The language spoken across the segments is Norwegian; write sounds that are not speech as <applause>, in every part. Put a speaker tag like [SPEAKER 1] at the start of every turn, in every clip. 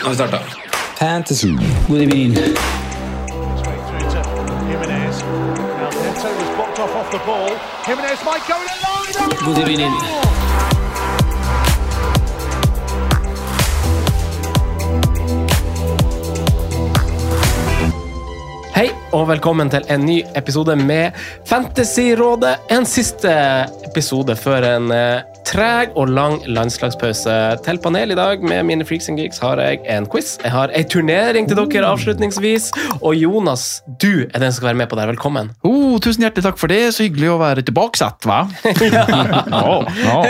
[SPEAKER 1] Nå har vi starta. Fantasy. God evening. God evening. Hei og velkommen til en ny episode med Fantasyrådet. En siste episode før en eh, treg og lang landslagspause. Til panel i dag med mine freaks and geeks har jeg en quiz. Jeg har ei turnering til dere avslutningsvis. Og Jonas, du er den som skal være med på det. Velkommen.
[SPEAKER 2] Oh, tusen hjertelig takk for det. Så hyggelig å være tilbakesatt, hva? oh, oh.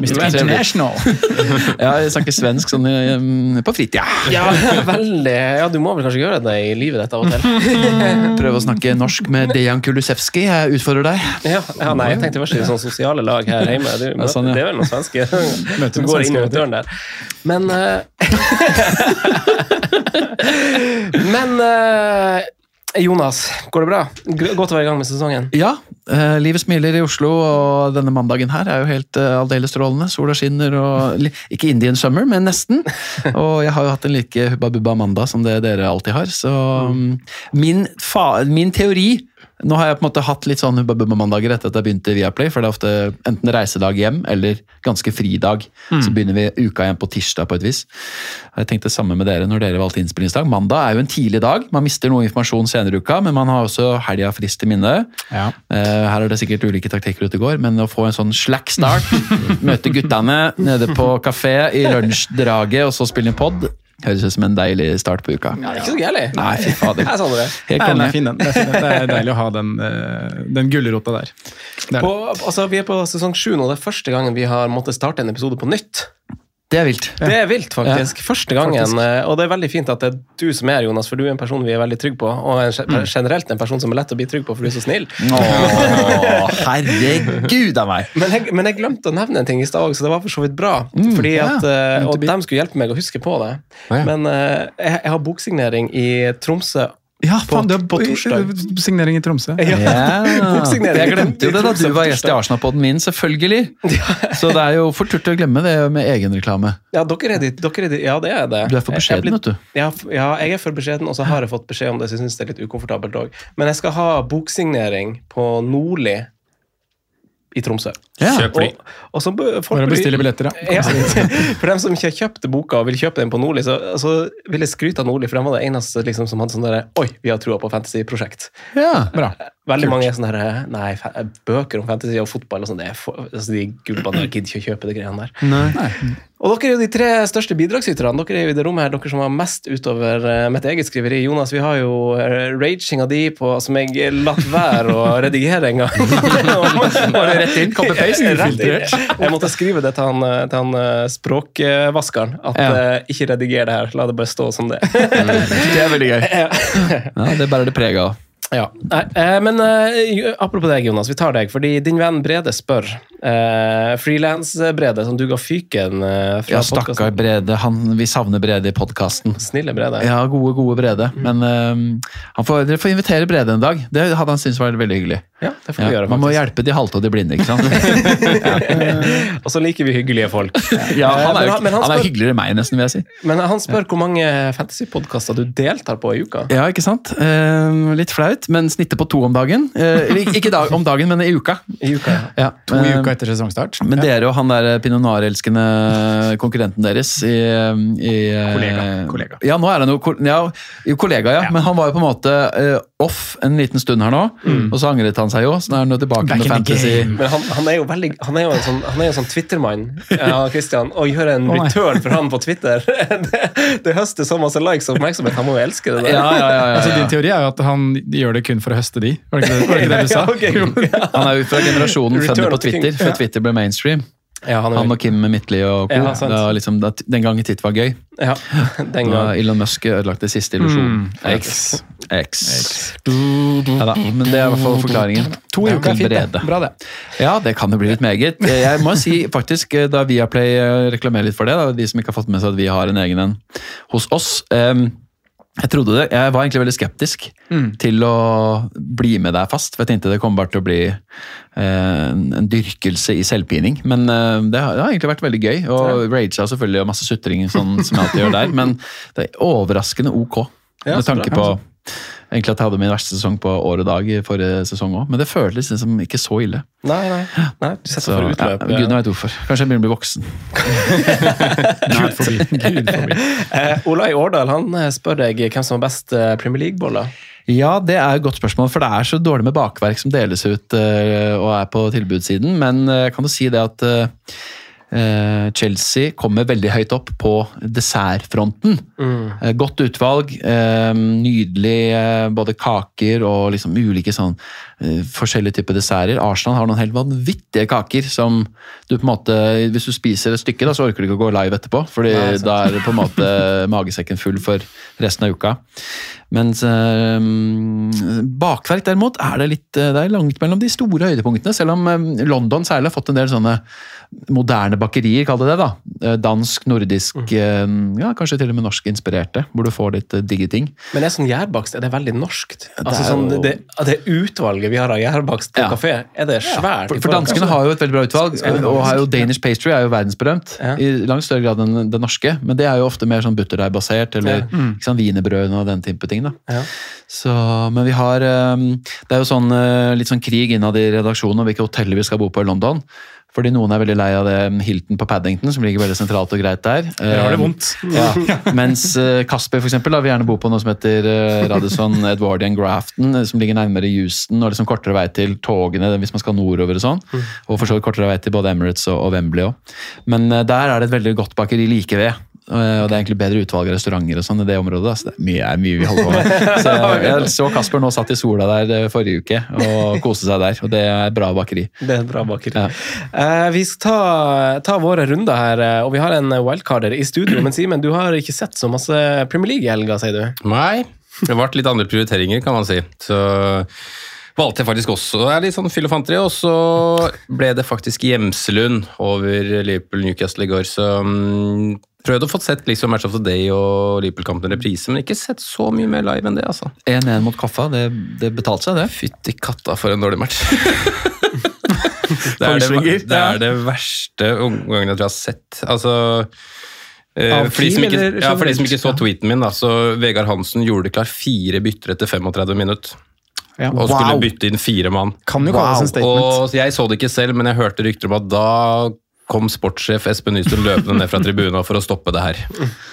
[SPEAKER 2] Mr. International. <laughs> ja, jeg snakker svensk sånn um, på fritida.
[SPEAKER 1] Ja, veldig. Ja, du må vel kanskje gjøre det i livet ditt av og til. <laughs>
[SPEAKER 2] Prøve å snakke norsk med Dejan Kulusevski. Jeg utfordrer deg.
[SPEAKER 1] Ja, ja, nei, jeg tenkte først i sånn sosiale lag her hjemme. Du,
[SPEAKER 2] Sånn, ja.
[SPEAKER 1] Det er vel noen svenske <laughs> som går inn i døren der. Men eh, <laughs> Men eh, Jonas, går det bra? Godt å være i gang med sesongen.
[SPEAKER 2] Ja, eh, livet smiler i Oslo, og denne mandagen her er jo helt uh, aldeles strålende. Sola skinner, og ikke Indian summer, men nesten. <laughs> Og jeg har jo hatt en like hubba bubba mandag som det dere alltid har. Så um, min, min teori Nå har jeg på en måte hatt litt sånn hubba bubba mandager etter at jeg begynte i Viaplay, for det er ofte enten reisedag hjem eller ganske fridag. Så begynner vi uka igjen på tirsdag på et vis. Jeg tenkte det samme med dere når dere valgte innspillingsdag. Mandag er jo en tidlig dag. Man mister noe informasjon senere i uka, men man har også helga frist i minne. Eh, her er det sikkert ulike taktikker ute og går, men å få en sånn slack start, <laughs> møte guttene nede på kafé i lunsjdraget og så spille en pod, høres ut som en deilig start på uka.
[SPEAKER 1] Det er ikke så gærent.
[SPEAKER 2] Nei, fy fader.
[SPEAKER 1] Jeg sa det.
[SPEAKER 2] Helt
[SPEAKER 3] Nei, er fin. Det er, fin, det er deilig å ha den, eh, den gulrota der. Det er
[SPEAKER 1] På, altså, vi er på sesong sju nå. Det er første gangen vi har måttet starte en episode på nytt.
[SPEAKER 2] Det er vilt.
[SPEAKER 1] Det er vilt, faktisk. Første gangen.
[SPEAKER 3] faktisk.
[SPEAKER 1] eh, Og det er veldig fint at det er du som er Jonas, for du er en person vi er veldig trygg på. Og en,
[SPEAKER 2] Mm.
[SPEAKER 1] generelt en person som er lett å bli trygg på, for du er så snill.
[SPEAKER 2] Åh, herregud av meg!
[SPEAKER 1] Men jeg, men jeg glemte å nevne en ting i stad òg, så det var for så vidt bra. Fordi
[SPEAKER 2] ja.
[SPEAKER 1] at, eh, og de skulle hjelpe meg å huske på det.
[SPEAKER 2] Ja.
[SPEAKER 1] Men eh, jeg, jeg har boksignering i Tromsø.
[SPEAKER 3] Ja, faen, du har
[SPEAKER 1] på torsdag. <laughs>
[SPEAKER 3] signering i Tromsø.
[SPEAKER 2] Ja.
[SPEAKER 1] Yeah.
[SPEAKER 2] Jeg glemte jo det da du var gjest i Arsenal-podden min, selvfølgelig. Så det er jo fort gjort å glemme det med egenreklame.
[SPEAKER 1] Ja, dere er dit. dere er dit. ja, det er det.
[SPEAKER 2] Du er for beskjeden, vet du.
[SPEAKER 1] Ja, ja, jeg er for beskjeden, og så har jeg fått beskjed om det, så jeg syns det er litt ukomfortabelt òg. Men jeg skal ha boksignering på Nordli i Tromsø.
[SPEAKER 2] Ja.
[SPEAKER 4] Kjøp fly.
[SPEAKER 1] Og, og
[SPEAKER 3] Bare bestille billetter, ja. <laughs>
[SPEAKER 1] Ja, for dem som ikke har kjøpt boka og vil kjøpe den på Nordli, så, så vil jeg skryte av Nordli, for de var det eneste liksom, som hadde sånn derre Oi, vi har trua på fantasy-prosjekt.
[SPEAKER 2] Ja.
[SPEAKER 3] Bra.
[SPEAKER 1] Veldig mange er sånn her Nei, bøker om fantasy og fotball og sånn, det er for, altså, de gubbene gidder ikke å kjøpe de greiene der.
[SPEAKER 2] Nei.
[SPEAKER 1] Og dere er jo de tre største bidragsyterne. Dere er jo i det rommet her, dere som har mest utover uh, mitt eget skriveri. Jonas, vi har jo raging raginga di på som jeg latt være å <laughs> redigere en gang.
[SPEAKER 2] Bare rett inn, copy-paste.
[SPEAKER 1] Jeg måtte skrive det til han, eh, til han eh, språkvaskeren. At
[SPEAKER 2] Ja.
[SPEAKER 1] eh, ikke rediger det her, la det bare stå som det.
[SPEAKER 2] Det er veldig gøy. <laughs> Ja, det bærer det preg av.
[SPEAKER 1] Ja, eh, men eh, apropos deg, Jonas. Vi tar deg. Fordi din venn Brede spør. Eh, Frilans-Brede, som du ga fyken eh, fra
[SPEAKER 2] Ja, stakkar. Brede. Han, vi savner Brede i podkasten.
[SPEAKER 1] Snille Brede.
[SPEAKER 2] Ja, gode, gode Brede. Men øhm, han får, dere får invitere Brede en dag. Det hadde han syntes var veldig hyggelig.
[SPEAKER 1] Ja, det får vi
[SPEAKER 2] Ja,
[SPEAKER 1] gjøre,
[SPEAKER 2] man må hjelpe de halte og de blinde, ikke sant? <laughs>
[SPEAKER 1] Og så liker vi hyggelige folk.
[SPEAKER 2] Ja, han er,
[SPEAKER 1] Men
[SPEAKER 2] jo,
[SPEAKER 1] han- men han
[SPEAKER 2] han er
[SPEAKER 1] spør-
[SPEAKER 2] hyggeligere enn meg, nesten, vil jeg si.
[SPEAKER 1] Men han spør hvor mange fantasypodkaster du deltar på i uka.
[SPEAKER 2] Ja, ikke sant? Ehm, litt flaut. Skrevet, men snittet på to om dagen. Eh, ikke- dag, om dagen, men i uka.
[SPEAKER 1] I uka, ja.
[SPEAKER 2] Ja,
[SPEAKER 3] To i
[SPEAKER 2] eh,
[SPEAKER 3] uka etter sesongstart.
[SPEAKER 2] Men dere og han der Pinot Noir-elskende konkurrenten deres i, i eh,
[SPEAKER 3] Kollega, kollega.
[SPEAKER 2] Ja, nå er han jo ja, kollega, ja. Men han var jo på en måte eh, off en liten stund her nå, og så angret han seg jo. Så nå er han jo tilbake
[SPEAKER 3] Back
[SPEAKER 2] med fantasy.
[SPEAKER 1] Men han, han er jo veldig Han er jo en sånn, han er jo en sånn Twitter-mann, ja, Christian, og gjør en
[SPEAKER 3] Å,
[SPEAKER 1] return for han på Twitter. <laughs> det, det høster så masse likes og oppmerksomhet. Han må jo elske det der.
[SPEAKER 2] Ja, ja, ja, ja,
[SPEAKER 3] Altså, din teori er jo at han gjør det kun for å høste de. Var det ikke det, det, ikke det du <laughs> sa?
[SPEAKER 1] Ja, ok.
[SPEAKER 2] Han er jo fra generasjonen
[SPEAKER 1] Return
[SPEAKER 2] på. Twitter, før Twitter ble mainstream.
[SPEAKER 1] Ja, han
[SPEAKER 2] Han og Kim Midtly og co.
[SPEAKER 1] Ja.
[SPEAKER 2] Det var liksom, den gangen Titt var gøy.
[SPEAKER 1] ja, <laughs> den
[SPEAKER 2] Da
[SPEAKER 1] gang.
[SPEAKER 2] Elon Musk ødelagte siste illusjonen.
[SPEAKER 3] Mm,
[SPEAKER 2] X. X. Ja da, men det er i hvert fall forklaringen.
[SPEAKER 3] To uker er fint, det. Bra, det.
[SPEAKER 2] Ja, det kan jo bli litt meget. Jeg må si faktisk, da Viaplay eh, reklamerer litt for det, da, de som ikke har fått med seg at vi har en egen en hos oss em, jeg trodde det, jeg var egentlig veldig skeptisk til å bli med der fast, for jeg tenkte det kom bare til å bli eh, en dyrkelse i selvpining. Men eh, det, har, det har egentlig vært veldig gøy, og rage har selvfølgelig og masse sutring sånn, som jeg alltid gjør der, men det er overraskende ok.
[SPEAKER 1] Ja,
[SPEAKER 2] med tanke på egentlig at jeg hadde min verste sesong på år og dag i forrige sesong òg, men det føltes liksom ikke så ille.
[SPEAKER 1] Nei, nei. nei du setter
[SPEAKER 2] Så,
[SPEAKER 1] for
[SPEAKER 2] ja,
[SPEAKER 1] utløp.
[SPEAKER 2] Gudene veit hvorfor. Kanskje jeg begynner å bli voksen. <laughs>
[SPEAKER 3] Gud forbi. Gud forbi.
[SPEAKER 1] Eh, Olai Årdal han eh, spør deg hvem som har best eh, Premier League-boller.
[SPEAKER 2] Ja, det er et godt spørsmål, for det er så dårlig med bakverk som deles ut uh, og er på tilbudssiden. Men uh, kan du si det at eh, eh, Chelsea kommer veldig høyt opp på dessertfronten. Eh, Godt utvalg, eh, nydelig eh, både kaker og liksom ulike sånn eh, forskjellige typer desserter. Arsenal har noen helt vanvittige kaker som du på en måte Hvis du spiser et stykke, da, så orker du ikke å gå live etterpå, fordi
[SPEAKER 1] Nei,
[SPEAKER 2] da er på en måte <laughs> magesekken full for resten av uka. Mens øh, bakverk derimot er det litt eh, det er langt mellom de store høydepunktene, selv om eh, London særlig har fått en del sånne moderne bakerier, kall det det. da. Eh, Dansk, nordisk, mm. ja, kanskje til og med norsk-inspirerte, hvor du får litt eh, digge ting.
[SPEAKER 1] Men det er sånn gjærbakst er det veldig norskt?
[SPEAKER 2] det
[SPEAKER 1] Altså
[SPEAKER 2] er
[SPEAKER 1] sånn, det, det utvalget vi har av gjærbakst på
[SPEAKER 2] Ja.
[SPEAKER 1] kafé, er det svært?
[SPEAKER 2] For, for danskene har jo et veldig bra utvalg, og har jo Danish pastry er jo verdensberømt.
[SPEAKER 1] Ja.
[SPEAKER 2] I langt større grad enn det norske, men det er jo ofte mer sånn butterdeigbasert, eller sant, wienerbrød og den type ting. da.
[SPEAKER 1] Ja.
[SPEAKER 2] Så, men vi har eh, Det er jo sånn, eh, litt sånn krig innad i redaksjonen om hvilke hoteller vi skal bo på i London. Fordi noen er veldig lei av det Hilton på Paddington, som ligger veldig sentralt og greit der.
[SPEAKER 3] Jeg har det
[SPEAKER 2] Eh,
[SPEAKER 3] vondt.
[SPEAKER 2] ja. Mens eh, Kasper for eksempel, da, vil gjerne bo på noe som heter uh, Radisson Edwardian Grafton, eh, som ligger nærmere Houston, og liksom kortere vei til togene hvis man skal nordover og sånn. Og for så vidt kortere vei til både Emirates og, Wembley òg. Men eh, der er det et veldig godt bakeri like ved. Eh, Og det er egentlig bedre utvalg av restauranter og sånn i det området. Så det er mye, er mye vi holder på med. <laughs> Så jeg, jeg så Kasper nå satt i sola der eh, forrige uke og koste seg der. Og det er bra bakeri.
[SPEAKER 1] Det er bra bakeri.
[SPEAKER 2] Ja.
[SPEAKER 1] Uh, vi skal ta, ta våre runder her, og vi har en wildcarder i studio. Men Simen, du har ikke sett så masse Premier League i helga, sier du?
[SPEAKER 5] Nei, det ble litt andre prioriteringer, kan man si. Så valgte jeg faktisk også det er litt sånn filofanteri. og så ble det faktisk Gjemselund over Liverpool-Newcastle i går. Så mm, prøvde å få sett liksom Match of the Day og Liverpool-kampen i reprise, men ikke sett så mye mer live enn det, altså.
[SPEAKER 2] 1-1 mot Kaffa, det, det betalte seg, det.
[SPEAKER 5] Fytti katta for en dårlig match. <laughs> <laughs> det, er det, det er det verste omgangen jeg tror jeg har sett. Altså eh, for, de som ikke, ja, for de som ikke så tweeten min, da, så Vegard Hansen gjorde klar fire bytter etter 35 minutter.
[SPEAKER 3] Ja.
[SPEAKER 5] Og skulle bytte inn fire mann.
[SPEAKER 3] Kan jo kalles en statement.
[SPEAKER 5] Og jeg så det ikke selv, men jeg hørte rykter om at da kom sportssjef Espen Nystuen løpende ned fra tribunen for å stoppe det her.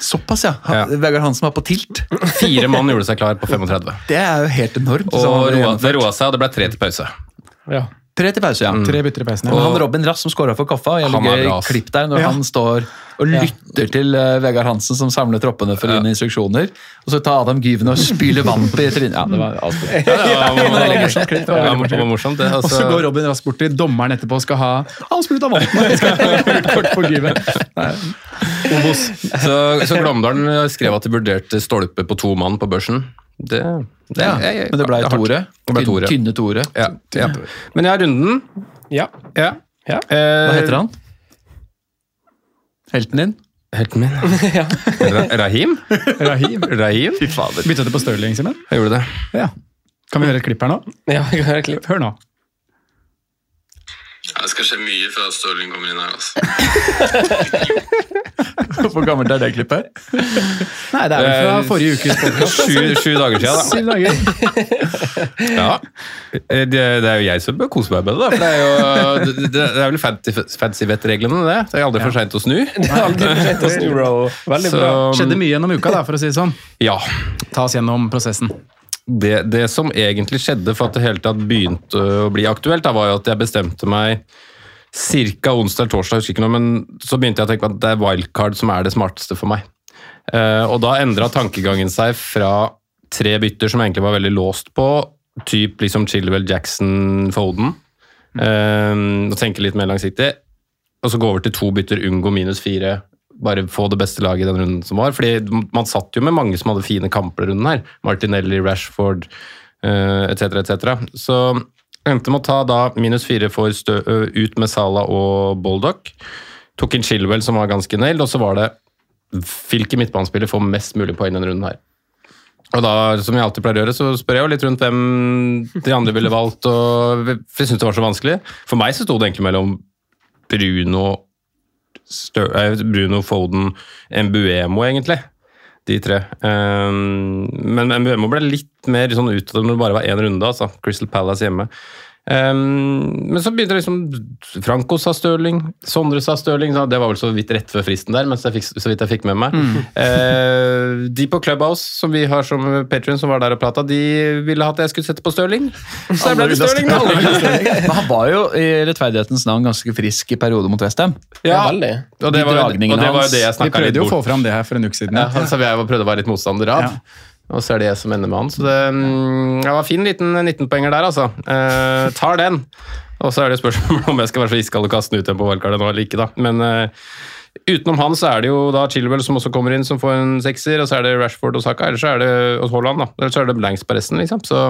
[SPEAKER 2] Såpass, ja.
[SPEAKER 5] Ja.
[SPEAKER 2] Vegard Hansen var på tilt.
[SPEAKER 5] Fire mann gjorde seg klar på 35.
[SPEAKER 2] Det er jo helt enormt.
[SPEAKER 5] Og
[SPEAKER 2] han
[SPEAKER 5] roa, det roa seg, og det ble tre til pause.
[SPEAKER 3] Ja.
[SPEAKER 2] Tre til pause, ja.
[SPEAKER 3] Tre bytter i pausen. ja.
[SPEAKER 2] Og han Robin Rass som skåra for Koffa,
[SPEAKER 5] bra, ass.
[SPEAKER 2] klipp der når
[SPEAKER 3] Ja.
[SPEAKER 2] han står og lytter til uh, Vegard Hansen som samler troppene for å gi instruksjoner. Og så tar Adam Gyven og spyler vann på i trynet. Ja, det var avsporing. <laughs>
[SPEAKER 5] Ja, det var,
[SPEAKER 3] morsomt klipp, det var
[SPEAKER 5] Ja, morsomt, det.
[SPEAKER 3] Og så
[SPEAKER 5] Altså,
[SPEAKER 3] går Robin Rass bort til dommeren etterpå og skal ha Han spruta vann! Jeg skal ha kort på Gyven.
[SPEAKER 5] Så, så Glåmdalen skrev at de vurderte stolpe på to mann på børsen. Det, det,
[SPEAKER 2] Ja,
[SPEAKER 5] jeg- jeg-
[SPEAKER 2] men det ble
[SPEAKER 5] hardt.
[SPEAKER 2] Tore.
[SPEAKER 5] Det ble Tore.
[SPEAKER 2] Tynne Tore.
[SPEAKER 5] Ja, ja. Men jeg har runden.
[SPEAKER 1] Ja.
[SPEAKER 5] Ja.
[SPEAKER 1] Ja.
[SPEAKER 5] Eh,
[SPEAKER 2] Hva heter han? Helten din?
[SPEAKER 5] Helten min? <laughs> ja. Rahim?
[SPEAKER 3] Rahim.
[SPEAKER 5] Rahim?
[SPEAKER 2] Fy fader.
[SPEAKER 3] Bytta du på Stirling, Simen?
[SPEAKER 5] Jeg gjorde det.
[SPEAKER 3] Ja. Kan vi høre et klipp her nå?
[SPEAKER 1] ja, vi kan høre et klipp.
[SPEAKER 3] Hør nå.
[SPEAKER 5] Det skal skje mye før Stirling kommer inn her. altså. <laughs>
[SPEAKER 3] Hvor gammelt er det klippet? Nei, det er vel fra forrige ukes podcast.
[SPEAKER 5] Sju, sju dager siden, da.
[SPEAKER 3] Syv dager. <laughs>
[SPEAKER 5] Ja. Eh, Det, det er jo jeg som bør kose meg med det, da. For det er jo det, det er vel fancy- fancy-vett-reglene, det. Det er aldri for seint å snu. <laughs>
[SPEAKER 1] Det er aldri for sent å snu, bro. Veldig
[SPEAKER 5] Så-
[SPEAKER 1] bra.
[SPEAKER 3] Skjedde mye gjennom uka, da, for å si det sånn.
[SPEAKER 5] Ja.
[SPEAKER 3] Ta oss gjennom prosessen.
[SPEAKER 5] Det, det som egentlig skjedde for at det hele tatt begynte å bli aktuelt, da, var jo at jeg bestemte meg ca. onsdag eller torsdag, husker ikke noe, men så begynte jeg å tenke at det er wildcard som er det smarteste for meg. Uh, og da endra tankegangen seg fra tre bytter som jeg egentlig var veldig låst på, typ liksom Chilwell, Jackson, Foden, uh, og tenke litt mer langsiktig, og så gå over til to bytter, unngå minus fire, bare få det beste laget i den runden som var. Fordi man satt jo med mange som hadde fine kamper runden her. Martinelli, Rashford eh, etc., etc. Så endte med å ta da minus fire for stø, ut med Sala og Boldock. Tok inn Chilwell, som var ganske nailed, og så var det hvilke midtbanespillere får mest mulig poeng denne runden her. Og da, som jeg alltid pleier å gjøre, så spør jeg jo litt rundt hvem de andre ville valgt, og jeg syntes det var så vanskelig. For meg så sto det egentlig mellom Bruno, eh, Bruno Foden, Mbuemo, egentlig. De tre. Um, men Mbuemo ble litt mer sånn utad når det bare var én runde, altså. Crystal Palace hjemme. Um, men så begynte liksom Franco sa Stirling, Sondre sa Stirling. Det var vel så vidt rett før fristen der, mens jeg fikk, så vidt jeg fikk med meg. Eh, de på Clubhouse, som vi har som Patreon som var der og prata, de ville at jeg skulle sette på Stirling. Så jeg ble det Stirling, da. <laughs>
[SPEAKER 2] Men han var jo i rettferdighetens navn ganske frisk i periode mot Westham.
[SPEAKER 5] Ja, og det var, jo- og det var jo
[SPEAKER 2] litt
[SPEAKER 5] det jeg
[SPEAKER 3] Vi
[SPEAKER 5] snakka litt
[SPEAKER 3] prøvde jo å få fram det her for en uke siden.
[SPEAKER 5] Ja, han jeg prøvde å være litt motstander av.
[SPEAKER 3] Ja.
[SPEAKER 5] Og så er det jeg som ender med han. Så det, mm, det var fin liten 19-poenger der, altså. Eh, tar den. Og så er det spørsmål <laughs> om jeg skal være så iskald og kaste den ut igjen på wildcardet nå eller ikke, da. Men eh, utenom han så er det jo da Chilwell som også kommer inn, som får en sekser, og så er det Rashford og Saka, eller så er det Haaland, da. Eller så er det Blanks på resten, liksom. Så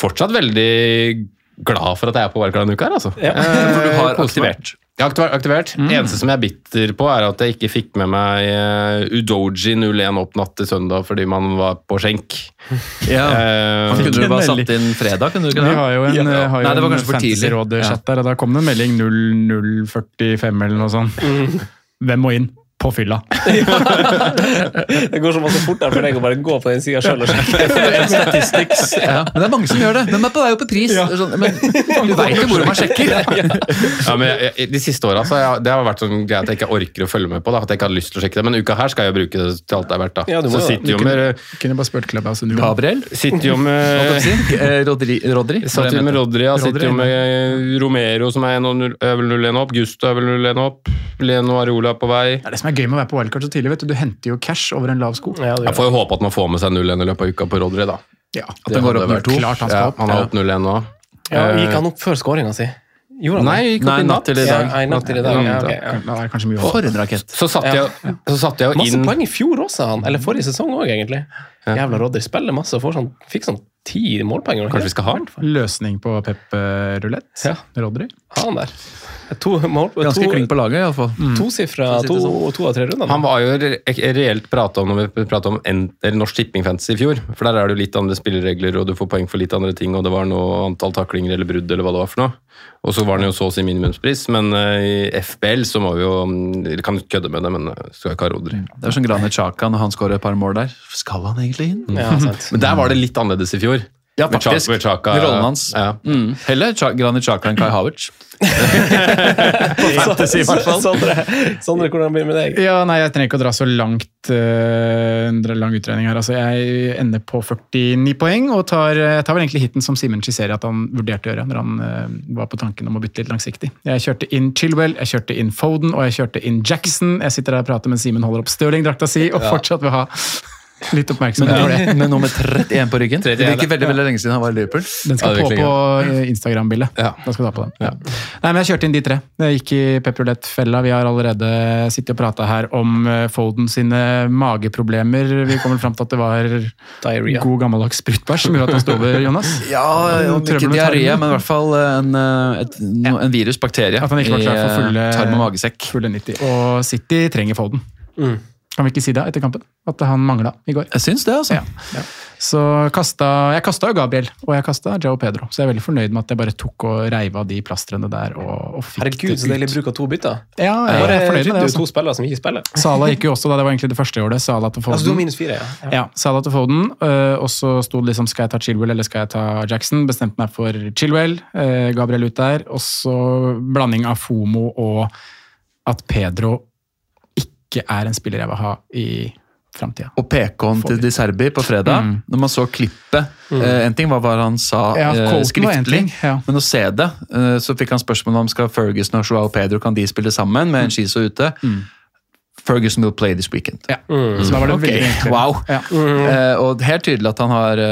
[SPEAKER 5] fortsatt veldig glad for at jeg er på wildcard denne uka her, altså.
[SPEAKER 1] Ja.
[SPEAKER 5] Eh, <laughs>
[SPEAKER 2] For du har aktivert.
[SPEAKER 5] Jeg har aktivert. Mm. Eneste som jeg er bitter på, er at jeg ikke fikk med meg eh, Udoji 01 opp natt til søndag fordi man var på skjenk. <laughs>
[SPEAKER 2] Ja. Uh, kunne du bare satt inn fredag, kunne du ikke
[SPEAKER 3] Vi har jo en,
[SPEAKER 1] Ja.
[SPEAKER 3] har jo
[SPEAKER 2] Nei, det
[SPEAKER 3] en
[SPEAKER 2] kanskje for tidlig.
[SPEAKER 3] fantasyråd-chat der, og da kom det en melding 0045 eller noe sånt. Hvem må inn? På fylla. <laughs>
[SPEAKER 1] Det går så masse fort der for deg å bare gå på den sida sjøl og sjekke.
[SPEAKER 2] Ja. Men det er mange som gjør det. De er på vei opp i pris. Er Sånn, men du veit jo hvor man sjekker.
[SPEAKER 5] ja, men jeg, jeg, de siste åra har det har vært sånn greie at jeg ikke orker å følge med på det. At jeg ikke har lyst til å sjekke det. Men uka her skal jeg jo bruke det til alt det er verdt. da.
[SPEAKER 1] Ja, må
[SPEAKER 5] Så sitter jo med,
[SPEAKER 3] Kunne bare spurt Clubhouse. nu.
[SPEAKER 2] Gabriel?
[SPEAKER 5] sitter jo med? <laughs>
[SPEAKER 2] Eh, Rodri? Rodri?
[SPEAKER 5] Satt jo med Rodri, ja. Sitter jo med Romero, som er 1-0 er vel 0-1 opp. Gusto er vel 0-1 opp. Leno Areola på vei.
[SPEAKER 3] Det er det som er gøy med å være på wildcard så tidlig. vet Du Du henter jo cash over en lav sko.
[SPEAKER 1] Ja,
[SPEAKER 5] Jeg får jo håpe at man får med seg 0-1 i løpet av uka på Rodri, da.
[SPEAKER 3] Ja.
[SPEAKER 2] At det går opp
[SPEAKER 5] vært-
[SPEAKER 2] 0-2?
[SPEAKER 3] Klart han skal
[SPEAKER 5] Ja, han har opp 0-1 nå.
[SPEAKER 1] Ja, gikk han opp før skåringa si? Gjorde han
[SPEAKER 5] Nei, gikk opp
[SPEAKER 2] Nei,
[SPEAKER 5] i
[SPEAKER 2] natt til i dag.
[SPEAKER 1] Ja, natt til i dag. Ja, okay, ja.
[SPEAKER 3] Da er kanskje mye
[SPEAKER 2] For en rakett.
[SPEAKER 5] Så satte jeg, så satte jeg inn
[SPEAKER 1] Masse poeng i fjor også, han. Eller forrige sesong òg, egentlig. Jævla Rodder spiller masse og sånn, fikk sånn ti målpoeng.
[SPEAKER 5] Kanskje vi skal ha en
[SPEAKER 3] løsning på Pep-rulett.
[SPEAKER 1] Ja.
[SPEAKER 3] Rodri.
[SPEAKER 1] Ha han der. To mål
[SPEAKER 2] Ganske
[SPEAKER 1] to,
[SPEAKER 2] klink på laget, iallfall.
[SPEAKER 1] tosifra to, to av tre runder.
[SPEAKER 5] Han var jo re reelt prata om når vi pratet om en, eller Norsk Tipping Fantasy i fjor. For der er det jo litt andre spilleregler, og du får poeng for litt andre ting, og det var noe antall taklinger eller brudd eller hva det var for noe. Og så var den jo så å si minimumspris, men eh, i FBL så må vi jo Vi Dere kan kødde med det, men eh, skal ikke ha Rodri.
[SPEAKER 2] Det er som Granit Chaka når han skårer et par mål der. Skal han egentlig inn?
[SPEAKER 1] Ja, sant. <laughs>
[SPEAKER 5] Men der var det litt annerledes i fjor.
[SPEAKER 2] Ja, faktisk.
[SPEAKER 5] med Chaka-
[SPEAKER 2] Med rollen hans.
[SPEAKER 5] Ja.
[SPEAKER 2] Mm. Heller Granit Xhaka enn Kai Havertz. <laughs>
[SPEAKER 1] På fantasy, i hvert fall. Sondre, Sondre, hvordan blir det med deg?
[SPEAKER 3] Ja, nei, Jeg trenger ikke å dra så langt uh, en lang utregning her. Altså, jeg ender på 49 poeng og tar, jeg tar vel egentlig hiten som Simen skisserer at han vurderte å gjøre når han uh, var på tanken om å bytte litt langsiktig. Jeg kjørte inn Chilwell, jeg kjørte inn Foden og jeg kjørte inn Jackson. Jeg sitter der og prater mens Simen holder opp Stirling-drakta si og fortsatt vil ha litt oppmerksomhet for det.
[SPEAKER 2] Med nummer 31 på ryggen. Det er ikke veldig veldig lenge siden han var i Liverpool.
[SPEAKER 3] Den skal
[SPEAKER 5] Ja,
[SPEAKER 3] på på eh, Instagram-bildet.
[SPEAKER 5] Ja.
[SPEAKER 3] Da skal du ha på den. Ja. Nei, men Jeg kjørte inn de tre. Jeg gikk i pepperulett-fella. Vi har allerede sittet og prata her om eh, Foden sine mageproblemer. Vi kom vel fram til at det var
[SPEAKER 1] Diarrhea.
[SPEAKER 3] god gammeldags sprutbæsj som gjorde at han sto over, Jonas. <laughs>
[SPEAKER 2] Ja, om ikke diaré, men i hvert fall en, eh, et, no, en virus, bakterie,
[SPEAKER 3] At han ikke var klar for
[SPEAKER 2] i
[SPEAKER 3] fulle,
[SPEAKER 2] tarm og magesekk.
[SPEAKER 3] fulle 90. Og City trenger Foden. Kan vi ikke si det etter kampen? At han mangla i går.
[SPEAKER 2] Jeg syns det, altså.
[SPEAKER 3] Ja. Så kasta, jeg kasta jo Gabriel, og jeg kasta Joe Pedro. Så jeg er veldig fornøyd med at jeg bare tok og reiv av de plastrene der. og, og fikk
[SPEAKER 1] Herregud, så
[SPEAKER 3] det
[SPEAKER 1] deilig
[SPEAKER 3] ut.
[SPEAKER 1] bruk av to bytter.
[SPEAKER 3] Ja, jeg
[SPEAKER 1] Bare
[SPEAKER 3] er fornøyd med det. Altså.
[SPEAKER 1] to spillere som ikke spiller.
[SPEAKER 3] Sala gikk jo også, da det var egentlig det første jeg gjorde. Sala til Foden.
[SPEAKER 1] Altså, du minus fire, ja. ja.
[SPEAKER 3] Ja, Salah til Foden, øh, og så sto det liksom skal jeg ta Chilwell eller skal jeg ta Jackson. Bestemte meg for Chilwell, øh, Gabriel ut der. Og så blanding av FOMO og at Pedro ikke er en spiller jeg vil ha i framtida.
[SPEAKER 2] Og PK-en til Di Serbi på fredag,
[SPEAKER 3] Mm.
[SPEAKER 2] når man så klippet eh, En ting var hva han sa
[SPEAKER 3] Ja,
[SPEAKER 2] eh, skriftlig,
[SPEAKER 3] ja.
[SPEAKER 2] men å se det eh, Så fikk han spørsmål om skal Ferguson og Joao Pedro kan de spille sammen med en Shizo ute. Ferguson will play this weekend.
[SPEAKER 3] Ja. Så da var det
[SPEAKER 2] okay.
[SPEAKER 3] veldig.
[SPEAKER 2] Wow.
[SPEAKER 3] Ja.
[SPEAKER 2] Eh, og helt tydelig at han har uh,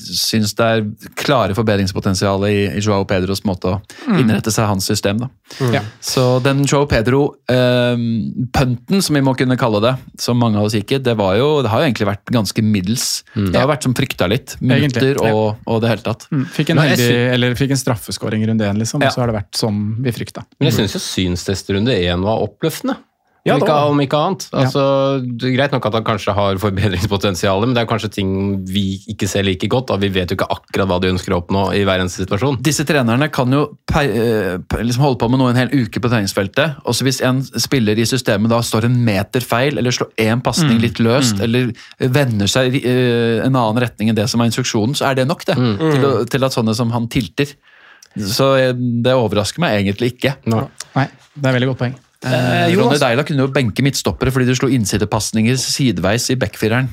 [SPEAKER 2] syns det er klare forbedringspotensial i, i Joao Pedros måte å innrette seg hans system. da.
[SPEAKER 3] Ja.
[SPEAKER 2] Så den Joao Pedro-punten, som vi må kunne kalle det, som mange av oss gikk i, det, var jo, det har jo egentlig vært ganske middels. Det har vært som frykta litt. Minutter
[SPEAKER 3] ja.
[SPEAKER 2] og, og det hele tatt.
[SPEAKER 3] Mm, Fikk en, heldig, eller fikk en straffeskåring i runde én, liksom,
[SPEAKER 2] Ja.
[SPEAKER 3] og så har det vært som vi frykta.
[SPEAKER 5] Men jeg syns jo synstestrunde én var oppløftende.
[SPEAKER 1] Ja,
[SPEAKER 5] om, ikke, om ikke annet. Altså, det er greit nok at han kanskje har forbedringspotensial, men det er kanskje ting vi ikke ser like godt. Da. Vi vet jo ikke akkurat hva de ønsker å oppnå i hver eneste situasjon.
[SPEAKER 2] Disse trenerne kan jo eh, liksom holde på med noe en hel uke på treningsfeltet. og så Hvis en spiller i systemet da står en meter feil, eller slår én pasning litt løst, eller vender seg i eh, en annen retning enn det som er instruksjonen, så er det nok det. Til, å, til at sånne som han tilter. Så eh, det overrasker meg egentlig ikke.
[SPEAKER 5] Nei,
[SPEAKER 3] Nei, det er veldig godt poeng.
[SPEAKER 2] Eh, Ronny Deila kunne jo benke midtstoppere fordi du slo innsidepasninger sideveis i backfireren.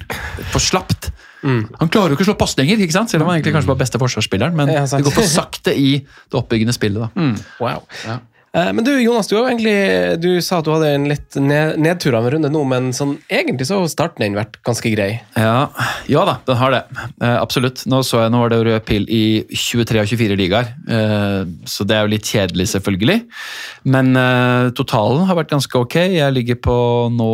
[SPEAKER 2] For slapt! Han klarer jo ikke å slå pasninger, ikke sant? selv om han egentlig kanskje var beste forsvarsspilleren. Men
[SPEAKER 1] Ja,
[SPEAKER 2] det går for sakte i det oppbyggende spillet. da.
[SPEAKER 1] Wow. Eh, Men du Jonas, du, egentlig, du sa at du hadde en litt nedtur av en runde nå, men sånn, egentlig så har starten din vært ganske grei.
[SPEAKER 2] Ja, ja da, den har det. Eh, absolutt. Nå så jeg, nå var det rød pil i 23 av 24 ligaer, eh, så det er jo litt kjedelig, selvfølgelig. Men eh, totalen har vært ganske ok. Jeg ligger på nå